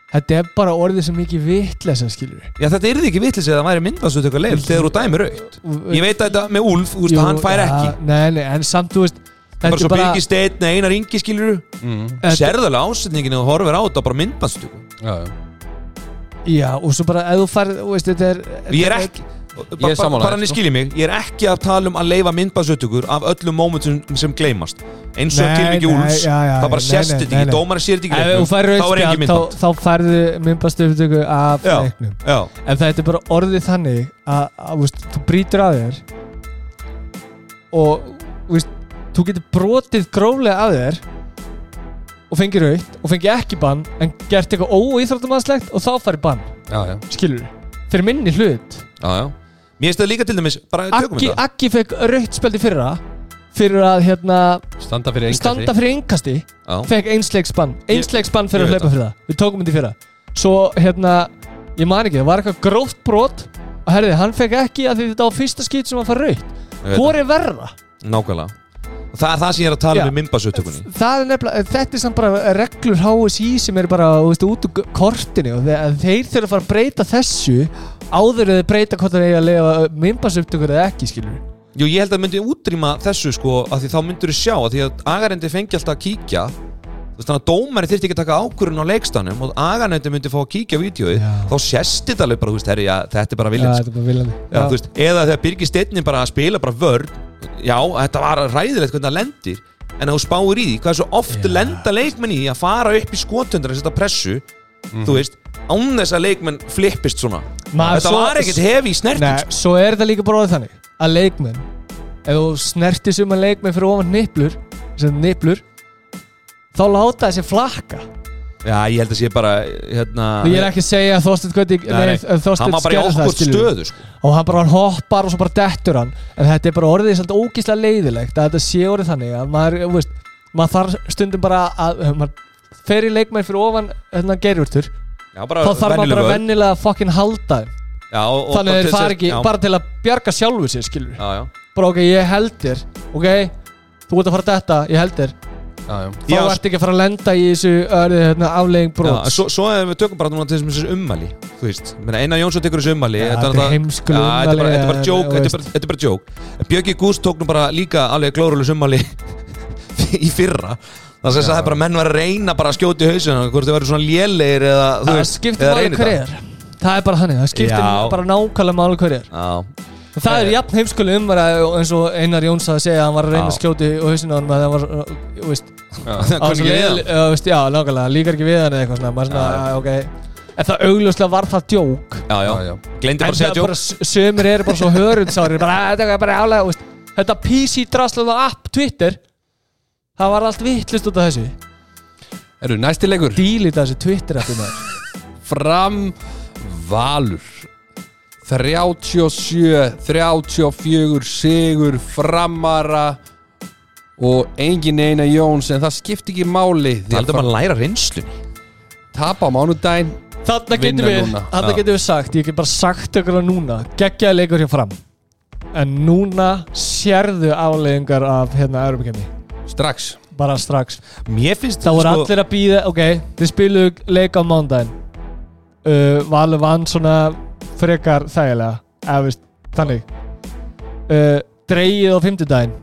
Þetta er bara orðið sem vitleysa, skilur já þetta er ekki vitlis eða það væri myndast eitthvað leif þegar þú dæmir aukt ég veit að þetta með þú veist, hann fær ekki. Nei, nei, en samt, þú veist bara Þetta svo er bara Birgir Steinn, eða Einar Ingi skilur mm. þetta- sérðulega ásetningin og horfir á þetta bara myndbandstu Já, já Já, og svo bara, ef þú færð, þú veist, þetta er ég er ekki Ég er bara hann sko. skiljið mig, ég er ekki að tala um að leifa myndbandsutökur af öllum mómentum sem gleymast. Eins og Nei, tilviki nei, Úlfs. já, já, það bara nei, sést nei, þetta nei, ekki, nei. dómarinn sér þetta ekki Ef þú leiknum, færð þá er engin rauðspjald, myndband. þá, þá færðu myndbastöftöku af Já. leiknum. já, En þetta er bara orðið þannig að, að þú, veist, þú brýtur að þér og þú, veist, þú getur brotið gróflega að þér og fengið raukt og fengið ekki bann en gert eitthvað óíþróttumannslegt og þá færði bann, Já, já. Skilur fyrir minni hlut. Já, já. Mér það líka til dæmis, bara tökum Akki, þetta. Akki fekk raukt spjaldi fyrra fyrir að hérna, Standa fyrir engasti standa fyrir engasti fekk einsleiksbann. Einsleiksbann fyrir ég að veit hlaupa fyrir það. Við tókum þetta í fyrra. Svo hérna, ég man ekki, það var eitthvað gróft brot. Og herði, hann fekk ekki að því þetta var fyrsta skýt sem var að fara raukt ég veit hvor er verra? það. nákvæmlega það er það sem ég er að tala um í mimbasauðtökunni það er nefnilega, þetta er samt bara reglur HSI sem er bara, þú veist, út úr kortinu og þeir, þeir þurfa að fara að breyta þessu áður þeir breyta hvort það er að lega mymbasuptökur eða ekki, skilur Jú, ég held að myndi útrýma þessu sko að því þá myndur þú sjá að því að agarendi fengi alltaf að kíkja. Þannig að dómari þyrfti ekki að taka ákvörðun á leikstanum og agarendi myndi fá að kíkja Já. þá sést þetta alveg bara, veist, herri, já, þetta er bara viljans eða þegar Birgir Steinni bara spila bara vörn já, þetta var ræðilegt hvernig það lendir en að þú spáir í því, hvað er svo oft lenda leikmenn í að fara upp í skotundar að setja pressu, þú veist án þess að leikmenn flippist svona. Maður þetta svo- var ekkert hefi í snerting Nei, svo er þetta líka bara orðið þannig að leikmenn, ef þú snertir suma leikmenn fyrir ofan niplur sem niplur þá láta þessi flakka já, ég held að sé bara hérna, ég er ekki að segja að Þorsteinn Gauti í gerði það, stöðu sko. og hann bara hann hoppar og svo bara dettur hann. En þetta er bara orðið svolítið ógíslega leiðilegt að þetta sé orðið þannig að maður, veist, maður þarf stundum bara að maður fer í leikmenn fyrir ofan hérna bara þá þarf maður bara vennilega að fucking halda já, og, þannig að fara þess- ekki já, bara til að bjarga sjálfu sér skilur já, já. bara ok, ég held þér. Ok, þú ert að fara þetta, ég held þér. Þá ert ekki að fara að lenda í þessu öðru hérna, aflegging Já, brot svo, svo ef við tökum bara núna til þess ummæli Þú veist, meina, Einar Jónsson tekur þessu ummæli Ja, þetta er heimskuleg Já, Þetta er bara- er bara joke, þú þetta er bara- þetta er bara joke. En Björki Gúst tók nú bara líka alveg glórulega ummæli í fyrra. Það sem sagði bara að menn var að reyna bara að skjóta í hausina hvort þau verður svona lélegir eða þú það veist, skiptir máli reynir hver það. er það er bara þannig, það skiptir bara nákvæmlega máli hver er Já, það er jafn heimskuleg umværa eins og Einar Jóns að segja að hann var að reyna að skjóti og hausinu á hann að það var, uh, þú veist já, nákvæmlega, líkar ekki við hann eða eitthvað svona, maður svona, Já, já. já, ok. En það augljóslega var það djók. Já, já, gleymdi bara að segja bara, sömur eru bara svo hörundsári bara, þetta er bara álega, veist. Þetta PC drasluða app Twitter það var allt vittlust út af þessu. Eru næsti leikur? Dílita þessu Twitter eftir maður Fram Valur. 37 34 sigur framara og engin eina Jóns en það skipti ekki máli Það að heldur bara að læra reynslunni. Tapa á mánudaginn Þarna Vinna getum við, núna. þarna Já. getum við sagt, ég get bara sagt ykkur það núna, geggjaði leikur hér fram. En núna sérðu afleggingar af hérna Europakefni, strax. Bara strax. Mér finnst það voru allir að býða, ok, þið spiluðu leik á mándaginn uh, Valur vann svona frekar þægilega, eða veist, þannig. Uh, dreigið á fimmtudaginn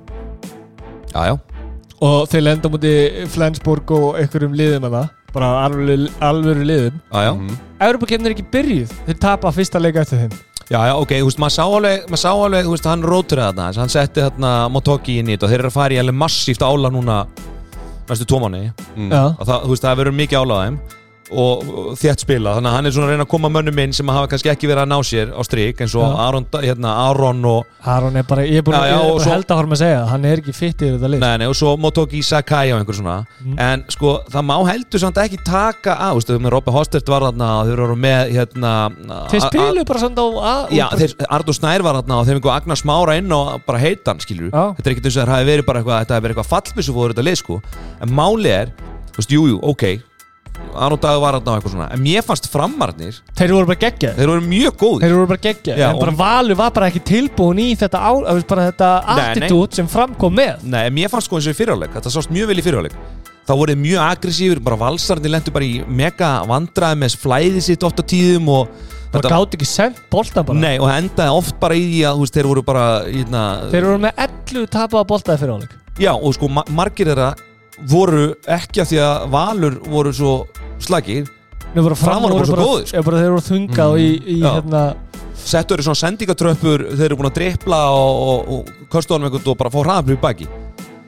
Já, já. Og þeir lenda múti Flensburg og einhverjum liðum að það, bara alvöru, alvöru liðum Mhm. Europakefni er ekki byrjuð, þeir tapa fyrsta leika eftir þeim. Já, já, ok, þú veist, maður sá alveg, maður sá alveg, þú veist, hann rótur þarna, þess að hann setti þarna Motoki inn í þetta og þeir eru að fara í alveg massíft ála núna næstu mánu Mm. Já, og það, þú veist, það verður mikið ála á þeim og, og þétt spila, þannig að hann er svona að reyna að koma mönnum inn sem hafa kannski ekki verið að ná sér á strik eins og. Aron, hérna, Aron og, Aron er bara, ég er búin Já, já, að, svo- held að horfum að segja hann er ekki fitt í þetta lið nei, nei, og svo Motoki Sakai og einhver svona Mm. en sko, það má heldur samt ekki taka að, þú veist, með Robby Hostert var þarna og þeir eru með, hérna Þeir spilu bara svona á Já, þeir, Arnur Snær var þarna og þeir fengu Agnar Smára inn og bara heita hann, skilur Já. Þetta er ekkert eins og það hafi verið bara eitthvað, þetta hafi verið eitthvað fallbissu fóður þetta lið, sko En máli er, þú veist, jú, jú, ok Arnur Dagur var þarna og eitthvað svona. En mér fannst framarnir, Þeir voru bara geggja þeir voru mjög góðir. Þeir voru bara geggja Já, En bara og- Valur var bara ekki tilbúin í þetta á, þú veist, bara þetta Nei, nei. attitút sem framkom með. Nei, en mér fannst sko eins og í fyrirháleik Þetta sást mjög vel í fyrirháleik Þá voru þeir mjög aggressífur, bara valsarnir lendu bara í mega vandraði með flæði sitt oft á tíðum og Bara gátt ekki sent boltan bara. Nei, og endaði oft bara í því að, þú veist, þeir voru bara, hérna Þeir voru með 11 tapaða boltaði fyrir áleik Já, og sko ma margir þeirra voru ekki að því að Valur voru svo slagir Fram fram voru bara svo góðir, sko. Þeir voru þungað í, í Já. hérna settu þeirra svona sendingatröppur þeir eru búin að drippla og, og, og kostu honum einhvern og bara fá hraðablið í baki.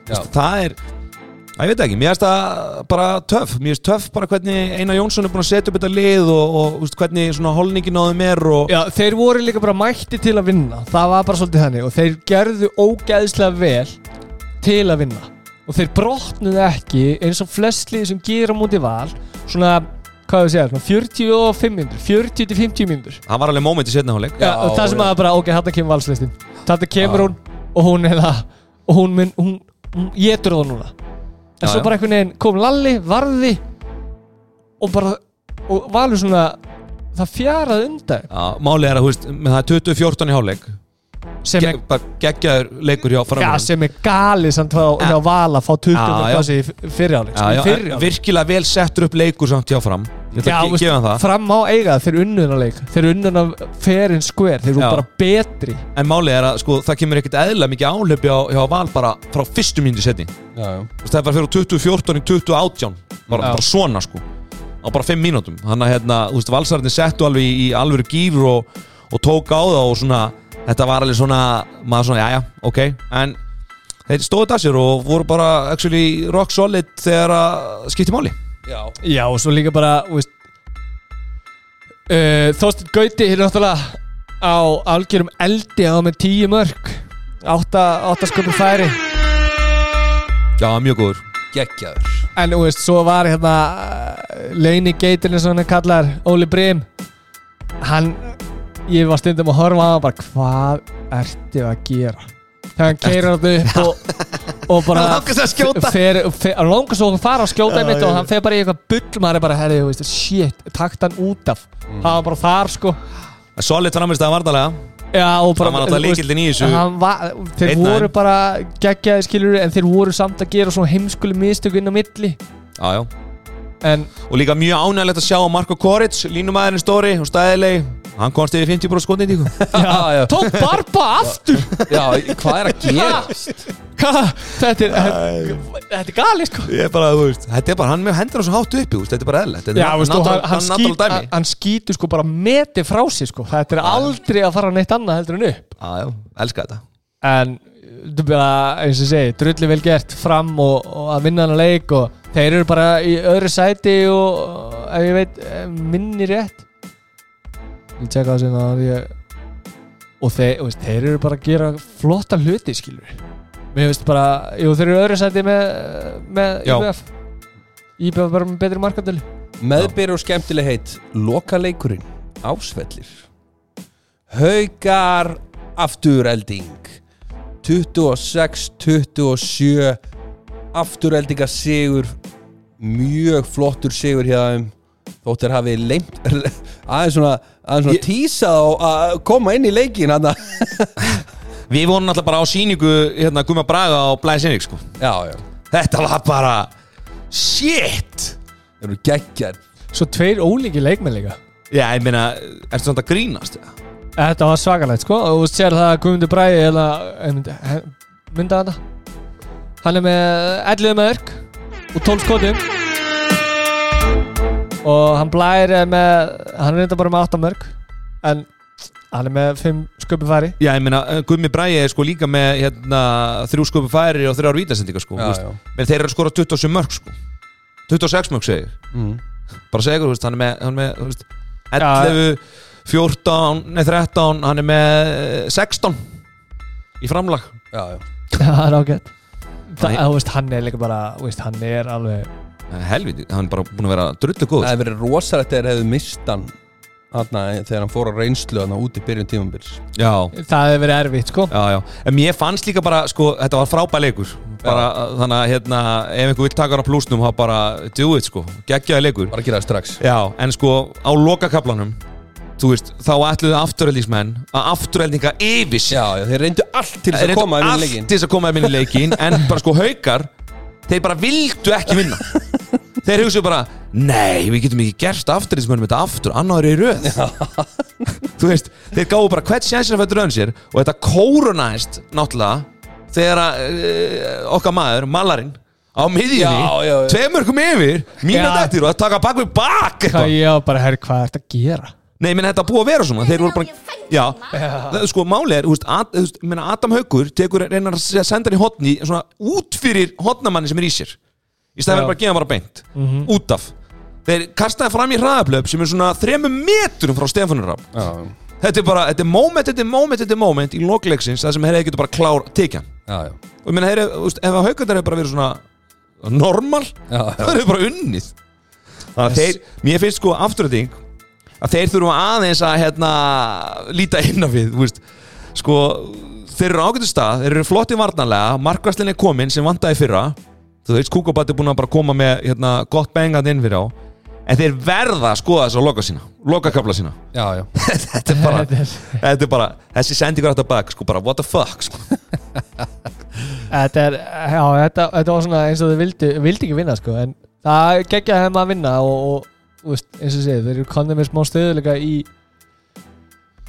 Vist, það er að ég veit ekki, mér finnst það bara töff mér finnst töff bara hvernig Einar Jónsson er búin að setja upp þetta lið og, og vist, hvernig svona holningin á þeim er og Já, þeir voru líka bara mætti til að vinna Það var bara svolítið þannig Og þeir gerðu ógæðslega vel Til að vinna Og þeir brotnuðu ekki eins og flest lið sem gera múti val. Svona, hvað við segja, svona 45 minnur 40 til 50 minnur það var alveg moment í setna hálfleik. Já, og það sem að bara, ok, þetta kemur valslistin Þetta kemur Já. hún og hún er það. Og hún mun, hún, hún getur það núna. En Já, svo bara einhvern veginn kom Lalli, varði Og bara, og valur svona Það fjaraði undan. Málið er að, þú veist, með það er 20-14 í hálfleik sem er, Ge bara geggjaður leikur hjá ja, framherjum sem er galið samt hjá, hjá Val að fá 20 Já, já. klassi í fyrirháleik en virkilega vel settur upp leikur samt hjá fram. Já, veist, fram á eiga það, þeir unnuna leik þeir unnuna fair and square þeir eru bara betri. En málið er að sko, það kemur ekkert eðla mikið áhlaupi á, hjá Val bara frá fyrstu mínúti setni Já, já. Það er bara fyrir úr 2014 í 2018 bara, bara svona sko. Á bara 5 mínútum. Þannig að hérna, valsarðin settu alveg í, í alvöru gýr og, og tók á það og svona þetta var alveg svona, maður svona, jæja, ok. En þeir stóðu þetta sér og voru bara actually rock solid þegar að skipti máli. Já, já og svo líka bara uh, Þorstein Gauti er náttúrulega á algjörum eldi á með 10 mörg 8, 8 sköpum færi. Já, mjög góður. Geggjaður. En þú veist, svo var hérna Leini Geitin eins og hann kallar Óli Brim. Hann, ég var stundum að horfa hann bara, hvað ertu að gera? Þegar hann keirir þetta upp og, og bara Hann langast að skjóta. fer, fer, hann langast að fara að skjóta Já, og hann fer bara í eitthvað bull maður er bara, herri, veist, shit, takt hann út af. Mm. hann var bara þar sko. Solid framist að varnalega Já, og bara, Það var veist, lykillinn í þessu. hann var, þeir Einn voru bara geggjaði skilur en þeir voru samt að gera svona heimskuli mistök inn á milli. Já, já. En Og líka mjög ánægilegt að sjá að Marko Koric, línumæðurinn stóri og stæðilegi, hann komst yfir 50% skotnýtingu. Tók barba aftur? Já, hvað er að gera? Hva? þetta er þetta er gali sko. Ég er bara, þú veist, þetta er bara, hann með hendur svo hátt uppi, veist, þetta er bara eðlilegt. Þetta Já, veist, náttúrulega- hann, hann, hann, hann skýtur sko bara meti frá sig sko. Þetta er aldrei að fara neitt annað heldur en upp. Já, já, elska þetta. en þú bara, eins og segi, drulli vel gert fram og, og að vinna hana leik og þeir eru bara í öðru sæti og, og ef ég veit, eh, minni rétt ég tjekka það sinna ég og þeir, veist, þeir eru bara að gera flotta hluti skilur mér veist bara, jú þeir eru öðru sæti með, með Já. IBF. IBF bara með betri markandölu Meðbyr og skemmtileg heit Lokaleikurinn Ásvellir. Haugar Afturelding. 26-27 Aftureldinga sigur Mjög flottur sigur hjá þeim Þóttir hafi leimt aðeins svona, aðeins svona Ég- tísað á að koma inn í leikin hann Við vorum náttúrulega bara á síningu, hérna, Guma Braga á Blæs Henrik, sko. Já, já, Þetta var bara, shit! þeir eru geggjar svo tveir ólíki leikmenn líka. Já, ég meina, ertu svona að grínast? Þetta var svakalegt sko. Og þú sér það að Guðmundur Bræði eða mynda þetta? Hann er með 11 mörg og 12 skotum og hann blær með hann er reynda bara með 8 mörg en hann er með 5 sköpi færi Já, ég meina, Gumi Bræði er sko líka með, hérna, þrjú sköpu færi og þrjár vítasendingar, sko. Já, þú veist. já. Men þeir eru að skora 27 mörg, sko. 26 mörg, segir. mm. Bara þú veist, hann er með, hann er með, veist, Já. 11, 14, nei 13, hann er með eh, 16 í framlag. Já, já Já, það er ágætt Það, þú veist, hann er líka bara, þú veist, hann er alveg Eh, Helviti, hann er bara búin að vera drullu góð. Það hefði verið rosalegt þegar hefði mist hann Þarna, þegar hann fór á reynslu hann út í byrjun tímambils Já, Það hefur verið erfitt, sko já, já. En mér fannst líka bara, sko, þetta var frábæð leikur. Bara, þannig að, hérna, ef einhver vill taka hann á plúsnum, þá bara, do it, sko. Geggjaði leikur. Bara að gera það strax Já, en sko á lokakaplanum Þú veist, þá ætluðu afturöldísmenn að afturöldinga yfir sig Já, já, þeir reyndu allt til þess Þeir að koma inn í allt leikin til þess að koma í leikin En bara sko haukar Þeir bara vildu ekki vinna Þeir hugsaðu bara Nei, við getum ekki gerst afturöldísmennum þetta aftur Annaður í röð Þú veist, þeir gáðu bara hvert sjansina fættur raun sér Og þetta kórunæst náttúrulega Þegar uh, okkar maður, malarinn Á miðjunni, Já, já, já. tveimörkum yfir Mínu Já. dættir og að taka bak við bak eitthvað. Hvað ég á bara, herri, hvað er þetta að gera? Nei, menn þetta er búið að vera svona. Þeir voru bara, já, það, sko, máli er þú veist, að, þú veist, ég meina, Adam Haukur tekur reynar að senda hann í hotni svona út fyrir hotnamanni sem er í sér. Í stæðan Já. bara að gefa hann bara beint. Út af. Þeir kastaði fram í hraðablöp sem er svona þremur metrum frá Stefanur Rapp Þetta er bara, þetta er moment, þetta er moment, þetta er moment í lokleiksins það sem hefði getur bara klár tekja já, já, og ég meina, þeir, þú veist, ef að Haukardar hefur bara verið svona normal, já, það hefur bara unnið. Þannig að þeir, mér finnst sko afturölding að þeir þurfa aðeins að hérna, líta inn á við veist, sko þeir eru ágættu stað, þeir eru flotti varnarlega markværslinni er komin sem vantaði í fyrra. Þú veist, Kúkabat er búin að bara koma með hérna, gott bengand inn fyrir á. En þeir verða að skoða þess að loka sína lokakabla sína. Já, já. Þetta er bara, Þetta er- bara þessi sendingur átt að bak, sko bara what the fuck sko. Þetta er, já, þetta, þetta var svona eins og þau vildi, vildi ekki vinna sko, en það geggja þeim að vinna og, og þú veist, eins og segið, þeir eru konið með smá stöðuleika í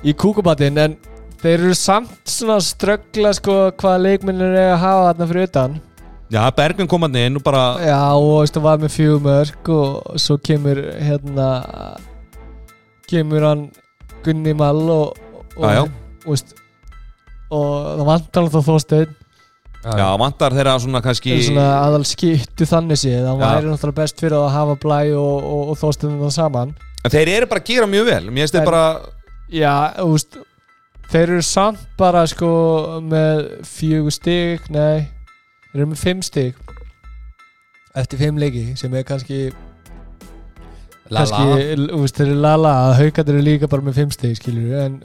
í kúkubatinn en þeir eru samt svona ströggla sko hvaða leikminnir er að hafa þarna fyrir utan já, Bergvin kom hann inn og bara Já, og þú veist, það var með fjögumörk og svo kemur hérna kemur hann Gunni Mall og, og, Já, já. og, veist, og það vantar hann þá þósteinn já, vantar þeirra svona kannski svona aðal skiptu þannig séð það væri náttúrulega best fyrir að hafa blæ og, og, og þósteinn það saman. En þeir eru bara að gera mjög vel mér finnst þeir bara Já, þú veist þeir eru samt bara sko með fjögur stig nei, þeir eru með fimm stig. Eftir fimm leiki sem er kannski Lala. kannski, þú veist, þeir eru lala að haugandir eru líka bara með fimm stig, skilur en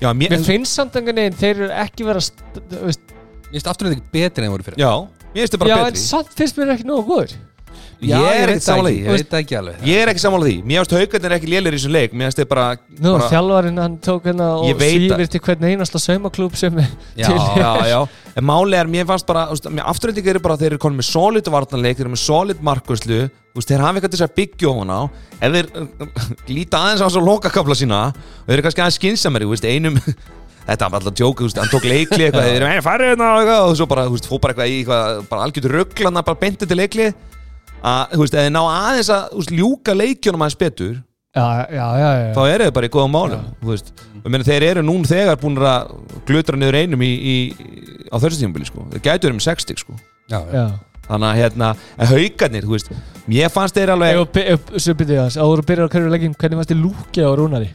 já, mér, mér finnst samt einhvern veginn, þeir eru ekki veist, Mér finnst aftur ekki betri en voru fyrir já, mér finnst já, bara en betri. samt finnst mér ekki nógu góður. Já, ég er ekkert sammála það því. ekki, Ég veit það ekki alveg. Ég er ekki sammála því, mér finnst haugarnir ekki lélir í þessum leik. Mér finnst þeir bara, Nú, bara þjálfarinn hann tók hérna Ég og veit að- svífir til hvern einasta saumaklúb sem er Já, til já, já, en máli er, mér fannst bara afturhendingar eru bara, þeir eru konum með solid vartanleik, þeir eru með solid markvörslu. Þú veist, þeir hafa eitthvað til þess að byggja ofan á. Ef þeir uh, líta aðeins á svo lokakafla sína og þeir eru kannski aðeins skinsamari, þú veist, einum þetta var alltaf djók, hann tók leikli eitthvað, þeir eru meina farið hérna og eitthvað og svo bara, þú veist, fó bara eitthvað í eitthvað, bara algjörðu rugglana, bara beinti til leikli að, þú veist, ef þeir ná aðeins að veist, ljúka leikjunum aðeins betur já, já, já, já. þá eru þeir bara í góðum málum þú veist, og meina, þeir eru nún þegar búin að glutra niður einum í, í, á þessu tímabili sko. þeir gætu með 60 sko. Já, já. já. þannig að hérna, en haugarnir þú veist, mér fannst þeir alveg Svo byrjuðu þess, áður að byrja á hverju legging Hvernig fannst þið lúkja á Rúnari?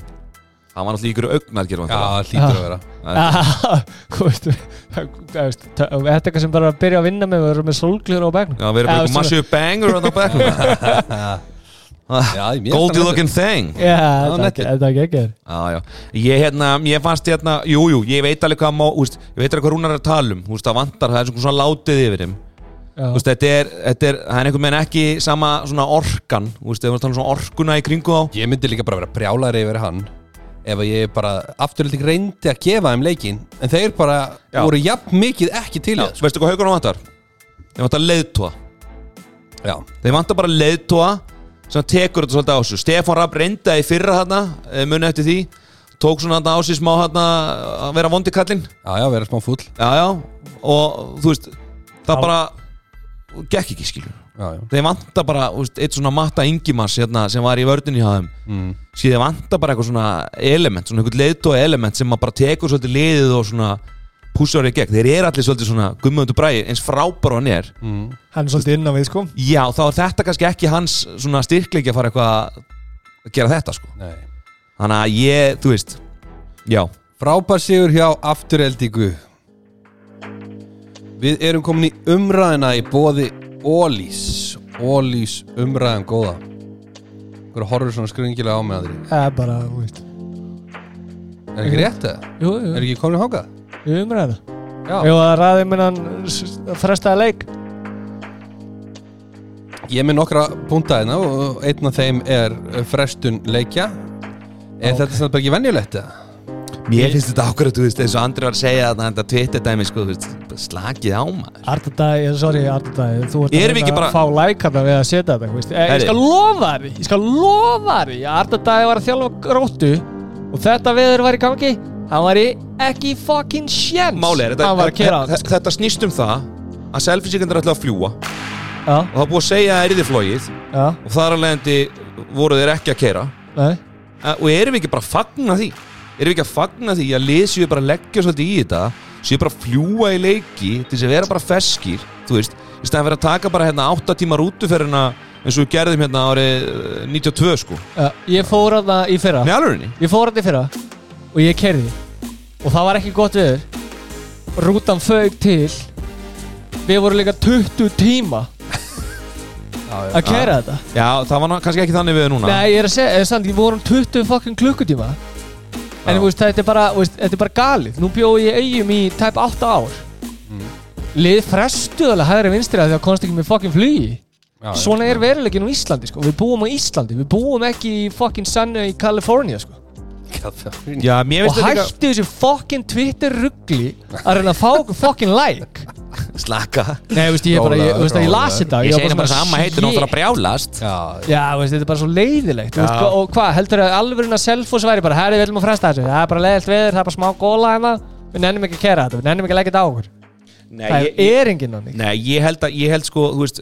Það var náttúrulega ykkur augnarger Já, það hlýtur að vera. Ah, Þú veist það- það veist, það- Þetta er eitthvað sem bara að byrja að vinna með Við erum með sólglur á begnum Já, við erum svona- massu banger á mér Goldie looking thing. Já, þetta er- er ekki Já, já, ég hérna, ég fannst hérna Jú, jú, ég veit alveg hvað má, úst, Ég veit alveg hvað Rúnar er að tala um, úst, það vantar Það er svona, svona látið yfir þeim úst, þetta, er, þetta er, það er einhvern veginn ekki Sama svona orkan, úst, ef við tala um svona orkuna í kringu á Ég myndi líka bara vera brjálæri yfir hann ef ég bara afturlega reyndi að gefa þeim leikin en þeir bara Já. voru jafn mikið ekki til sko. veistu hvað haugunum vantar? Þeir vantar leiðtóa Já, Þeir vantar bara leiðtóa sem tekur þetta svolítið á sig Stefán Rapp reyndaði í fyrra þarna eh, muni eftir því tók svona þarna á sig smá þarna að vera vondi kallinn já, já, vera smá fúll já, já, og þú veist það Já. bara gekk ekki skilur þeir vantar bara, veist, eitt svona matta Ingimars hérna, sem var í vördunni hjá þeim. Mm. síðan vantar bara eitthvað svona element svona eitthvað leiðtóa element sem maður bara tekur svolítið liðið og svona púsar í gegn. Þeir eru allir svolítið svona gummundu bræði eins frábær og hann er. Mm. Hann er svolítið inn á við sko. Já, þá er þetta kannski ekki hans svona styrkleiki að fara eitthvað að gera þetta sko. Nei. Þannig að ég, þú veist Já, Frábær sigur hjá afturheldingu Við erum komin í umræðina í bóði Ólís Ólís umræðan góða. Hver horfður svona skringilega á mig aðri Það er bara, þú veist. Er ekki rétt það? Jú, Er jú, ekki komin í hókað? jú, umræða Já. Jú, að ræði minnan frestaði leik? Ég er með nokkra punta hérna og einn af þeim er frestun leikja. Er þetta samt bara ekki venjulegt eða? Mér finnst þetta ákveður þú veist, eins og Andri var að segja að þetta Twitter dæmi, sko, slakið á maður. Artadæ, sorry Artadæ Þú ert að bara- fá like hérna við að setja þetta veist. Eh, Ég skal lofa því Ég skal lofa að Artadæ var að þjálfa gróttu og þetta veður var í gangi. Hann var í ekki fucking sjens Máli er, þetta, að kera þetta, snýst um það að selfinsíkandur ætla að fljúa Já, og það búið að segja að er þið flóið já, og þar að leiðandi voru þeir ekki að kera. Nei. Og erum við ekki bara að fagna því erum við ekki að fagna því að lið séu bara að leggja svolítið í þetta séu bara að fljúa í leiki til þess að vera bara feskir þú veist, í stæðan fyrir að taka bara hérna 8 tíma rútuferðina eins og við gerðum hérna árið eh, 92 sko. Já, Ég fór að það í fyrra. Alveg Ég fór að það í fyrra og ég kerði og það var ekki gott viður Rútan fög til. Við vorum líka 20 tíma að kera þetta. Já, það var kannski ekki þannig við núna. Nei, ég er að segja, ég vorum 20 fucking klukkutíma En Já. þú veist, þetta er bara, veist, þetta er bara galið Nú bjóði ég eigum í tæp 8 ár Mm. Lið frestuðalega hægri vinstri að því að komst ekki með fucking flugi Já, já. Svona er veruleikin á Íslandi sko. Við búum á Íslandi, við búum ekki í fucking sunny í California sko. Já, mér Og finnst þetta hættu þessu fucking Twitter ruggli að reyna að fá okkur fucking like. Slaka. Nei, veist, ég, bara, ég, Rólegur, veist, ég las rólegur. þetta. Ég var segi bara svona, að amma heitir náttúrulega shit. brjálast. Já, Já, veist, þetta er bara svo leiðilegt. Veist, Og hvað, heldur að alvörinn að Selfoss væri bara Herri, við viljum að fresta þessu, það er bara leiðilt veður Það er bara smá góla hérna. Við nennum ekki að kera þetta, við nennum ekki að leggja þetta á okkur. Nei, Það ég, er enginn þannig nei, ég held að, ég held sko, þú veist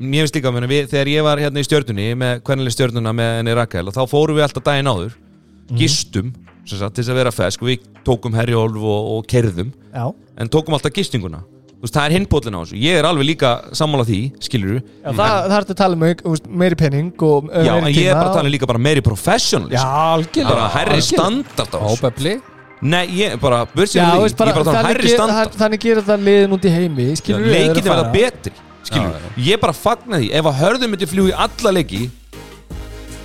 Mér finnst líka, meni, við, þegar ég var hérna í stjörnunni með hvernileg stjörnuna með henni Rakel og þá fórum við alltaf daginn áður gistum, sem sagt, til þess að vera fesk. Og við tókum herjólf og, og kerðum Já, en tókum alltaf gistinguna. Þú veist, það er hinbóllin á þessu, ég er alveg líka sammála því, skilur Já það, það ertu að tala um þú veist, meiri penning og uh, Já, en meiri ég er tíma bara að tala um líka bara meiri professional Já, algjörlega. Bara herri algjörlega. standard á þessu. Nei, ég bara, börsið Já, því, ég bara, er bara að tala um þannig, herri standard. þannig gerir það liðin út í heimi Skilur við Leikin er verða betri Skilur við, ég bara fagna því Ef að hörðum myndi fljúi alla leiki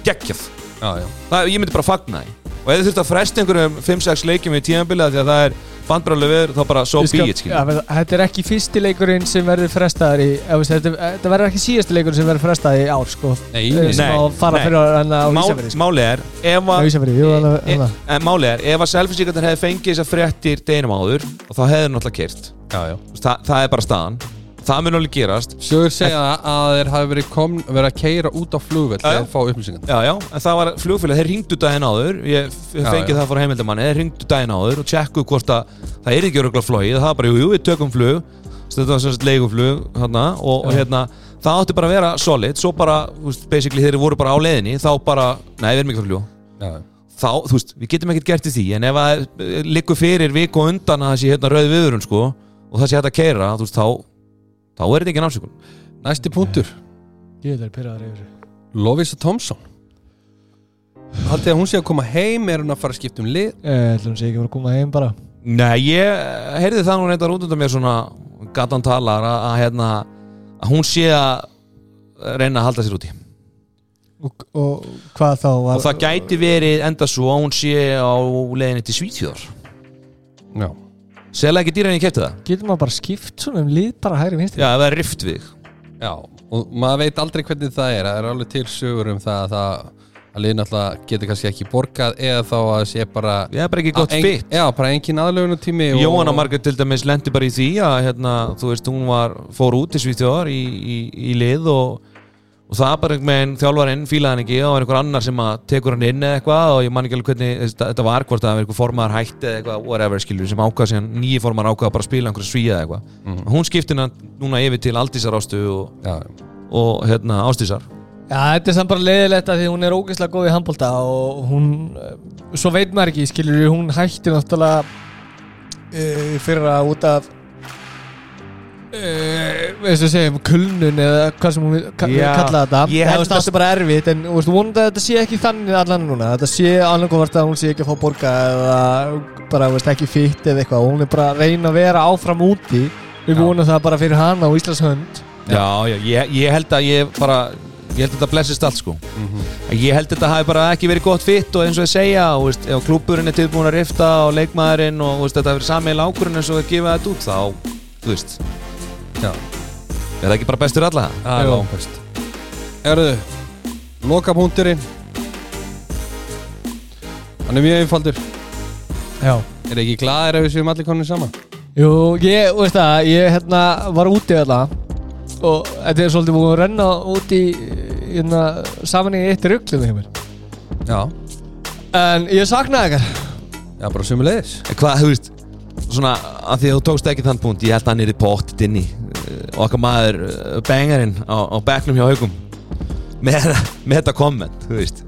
Geggjað Já, já það, Ég myndi bara fagna því Og ef þið þurft að fresta einhverjum 5-6 leikjum í tímabilið Því að það er bandbrálega veður Þá bara so be it, skilur Já, Þetta er ekki fyrsti leikurinn sem verður frestaður í eða, Þetta, þetta verður ekki síðasti leikurinn sem verður frestaður í ár sko. Nei, Eh, nei. að fara nei. fyrir hann á Mál, Ísafirði sko. Máli er Ef Á að Ísafirði, jú, hann e, að en Máli er, ef að selfinsíkarnir hefði fengið þessar fréttir deginum áður og þá hefði náttúrulega kert Já, já Þa, það er bara staðan það mun alveg gerast. Sjögur segja að þeir hafi verið, kom, verið að keira út á þegar já. þeir fá upplýsingan Já, já, en það var flugfélag, þeir ringdu daginn áður. Ég f- Já, fengið já. það frá heimildamanni, þeir ringdu daginn áður og tjekkuðu hvort að það er ekki öruglega flogið, það var bara, jú, jú, við tökum flug. Þetta var sagt leiguflug hana, og, og hérna, það átti bara að vera solid, svo bara, þú veist, basically þeir voru bara á leiðinni, þá bara, nei, við erum ekki að já. Þá, þú veist, við getum ekkert gert í því en ef að liggur fyrir viku á undan að það sé hérna rauð viðurinn, sko og það sé hægt að keira, þú veist, þá þá er þetta ekki námsökun Næsti punktur. Ég er pyrraður yfir þessu. Lovisa Thompson. Haldið að hún sé að koma heim? Er hún að fara að skipta um lið? Ég ætlum sé ekki að vera að koma heim bara. Nei, ég heyrði það nú reyndar út undan mér svona gatan talar að, að, hérna, að hún sé að reyna að halda sér úti. Og, og hvað þá var og það gæti verið enda svo að hún sé á leiðinni til Svítjóðar Já Sela ekki dýra en ég kefti það. Getur maður bara skipt svona um lið bara hægri vinstri? Já, það er rift við. Já Og maður veit aldrei hvernig það er. Það er alveg til sögur um það að það að liðin alltaf getur kannski ekki borgað eða þá að það sé bara er bara ekki gott En- fit. Já, bara engin aðlögunatími og- Jóhanna Margrét til dæmis lendi bara í því að hérna, þú veist, hún var, fór út til Svítjóðar í, í, í lið og, og það bara einhvern veginn þjálfarinn fílaði hann ekki og var einhver annar sem að tekur hann inn eða eitthvað og ég man ekki alveg hvernig þetta, þetta var hvort að það var einhver formaðar hætti eða eitthvað whatever skilur sem ákvað síðan nýji formaðar ákvað bara að spila einhverja svíja eða eitthvað. Mhm. hún skipti hann núna yfir til Aldísar ástu og, Já, og hérna Ástísar Já, þetta er samt bara leiðilegt að því hún er ógeðslega góð í handbólta og hún, eh, svo veit maður ekki, skilur hún hætti náttúrulega uh, fyrir að út af veist þú segjum, kulnun eða hvað sem hún vil ka Já, kalla þetta. Það er bara erfitt en vonandi að þetta sé ekki þannig allan núna. Þetta sé annarkvæmast að hún sé ekki að fá borga eða bara veist, ekki fitt eða eitthvað. Hún er bara að reyna að vera áfram úti. Við vonum það bara fyrir hana og Íslands hönd. Já, já, ég, ég held að ég bara ég held að þetta blessist allt sko. Mhm. ég held að þetta hafi bara ekki verið gott fitt og eins og ég segja, og, veist, ef klúburinn er tilbúin að rifta og leikmaðurinn og veist, þetta hafi verið samiðil ákvörðin eins og að gefa þetta út þá, þú veist Já. er það ekki bara bestur alla? Það er langt best Erðu, lokapunkturinn. Hann er mjög einfaldur. Já. Er ekki glaðir ef við séum allir konið saman? Jú, ég, veist það, ég hérna var úti alltaf og þetta er svolítið búin að renna út í hérna, saman í eitt rugglum hjá mér. Já. En ég saknaði ekkert Já, bara sömulegis En hvað, þú veist, svona að því að þú tókst ekki þann punkt, ég held að hann er í pottit inn í okkar maður uh, bengarinn á, á bekknum hjá haugum með, með þetta komment, þú veist.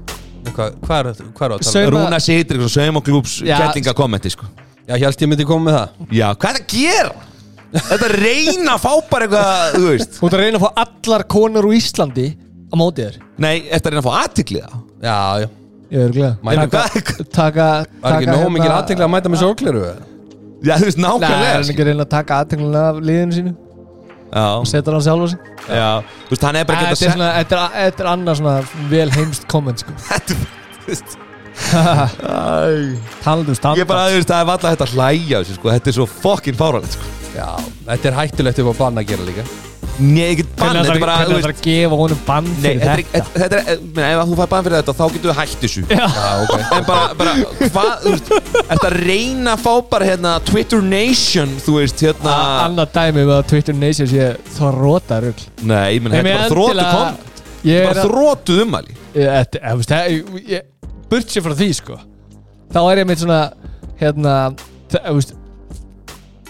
Hvað, hvað er er það að tala? Sauma- Rúna Sýtrik og Saumaklúbs Já, kettlinga kommenti, sko. Já, ég myndi koma með það. Já, hvað er það að gera? Þetta er að reyna að fá bara eitthvað, þú veist. Þú ert að reyna að fá allar konur úr Íslandi á mótið þér. Nei, þetta er að reyna að fá aðtikli það Já, já. Ég er glæð Mæta Taka, Taka, taka Var ekki nóg mikið aðtekla að mæta með sólkleru? Já, þú veist, Nei, er nákvæmlega hann ekki að reyna að taka aðtegluna af liðinu sínu og setja hann sjálfa sig. Já. Þú veist, hann er bara er að svona, þetta er, annað svona vel heimst komment sko. Þetta, þú veist. Talandi um Ég bara, þú veist, það er valla hægt að hlæja þessu, sko. Þetta er svo fokkin fáralegt, sko. Já, þetta er hættulegt upp á bann að gera líka Nei, ekkert bann, þetta er bara, hvernig ætlar veist að gefa honum bann Nei, fyrir þetta er, þetta? þetta þetta er, menn, ef þú fær bann fyrir þetta þá getur við hætt þessu. Já, ok. En bara, bara, hvað, þú veist Þetta reyna að fá bara, hérna, Twitter Nation, þú veist, hérna annað dæmi með að Twitter Nation sé þróta rugl Nei, menn, þetta er bara þrótu kom Ég er Bara að þrótuð umæli þetta- ég- þú veist, það- Burt sér frá því sko. Þá er ég með svona Hérna það- þú veist,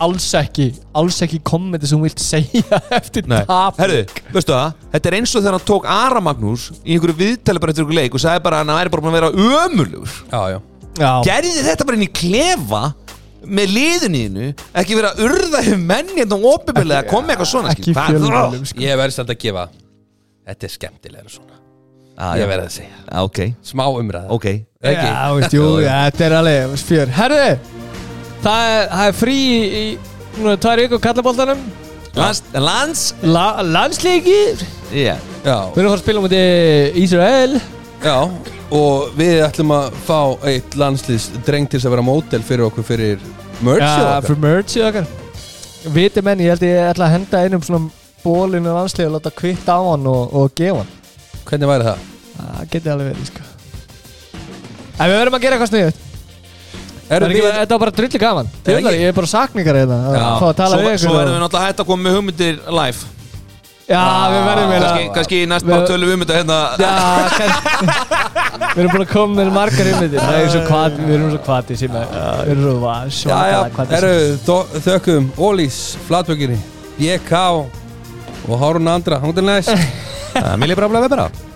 Alls ekki Alls ekki kommenti sem þú vilt segja Eftir Nei, tap herðu, veistu það? Þetta er eins og þegar hann tók Ara Magnús Í einhverju viðtali bara eftir einhverju leik Og sagði bara að hann væri bara búin að vera ömurlegur. Já, já. Já, Gerði þetta bara inn í klefa Með liðunínu Ekki vera að urða hefur menni Þetta óbyrgulega að koma eitthvað svona ekki skil. Hvað- fjölmjölum sko. Ég verðist alltaf að gefa. Þetta er skemmtilega svona. Ah, Ég verði að segja. Ah, Ok, Smá umræða. Ok. Ekki? Já, veist, jú, já, þetta er alveg fjör. Herðu, það er, það er frí í Nú er tvær vikur kallaboltanum Lands, lands La, Landsleikir Já. Já, Við erum að fara að spila múti Ísrael. Já Og við ætlum að fá eitt landslýs dreng til að vera mótel fyrir okkur fyrir merch Já, okkar fyrir merchið okkar Viti menn, ég held ég ætla að henda einum svona bólinu landslið og láta kvitta á hann og, og gefa hann. Hvernig væri það? Það geti alveg verið, sko. En við verðum að gera eitthvað sniðut Erum við Þetta var bara drulli gaman? Ég er bara sakningar hérna að Já. fá að tala Svo, svo verðum við náttúrulega hægt að koma með hugmyndir live. Já, við verðum Kannski, við kannski næst bara tölum við um þetta hérna við erum búin að koma með margar kvati, við erum svo kvati sem að Við erum svo va- Já, já, svakalega kvati eru þó- þökkum Ólís, Flatbökinni BK og Hárun Andra. Hóndil næst. Milli bara að vera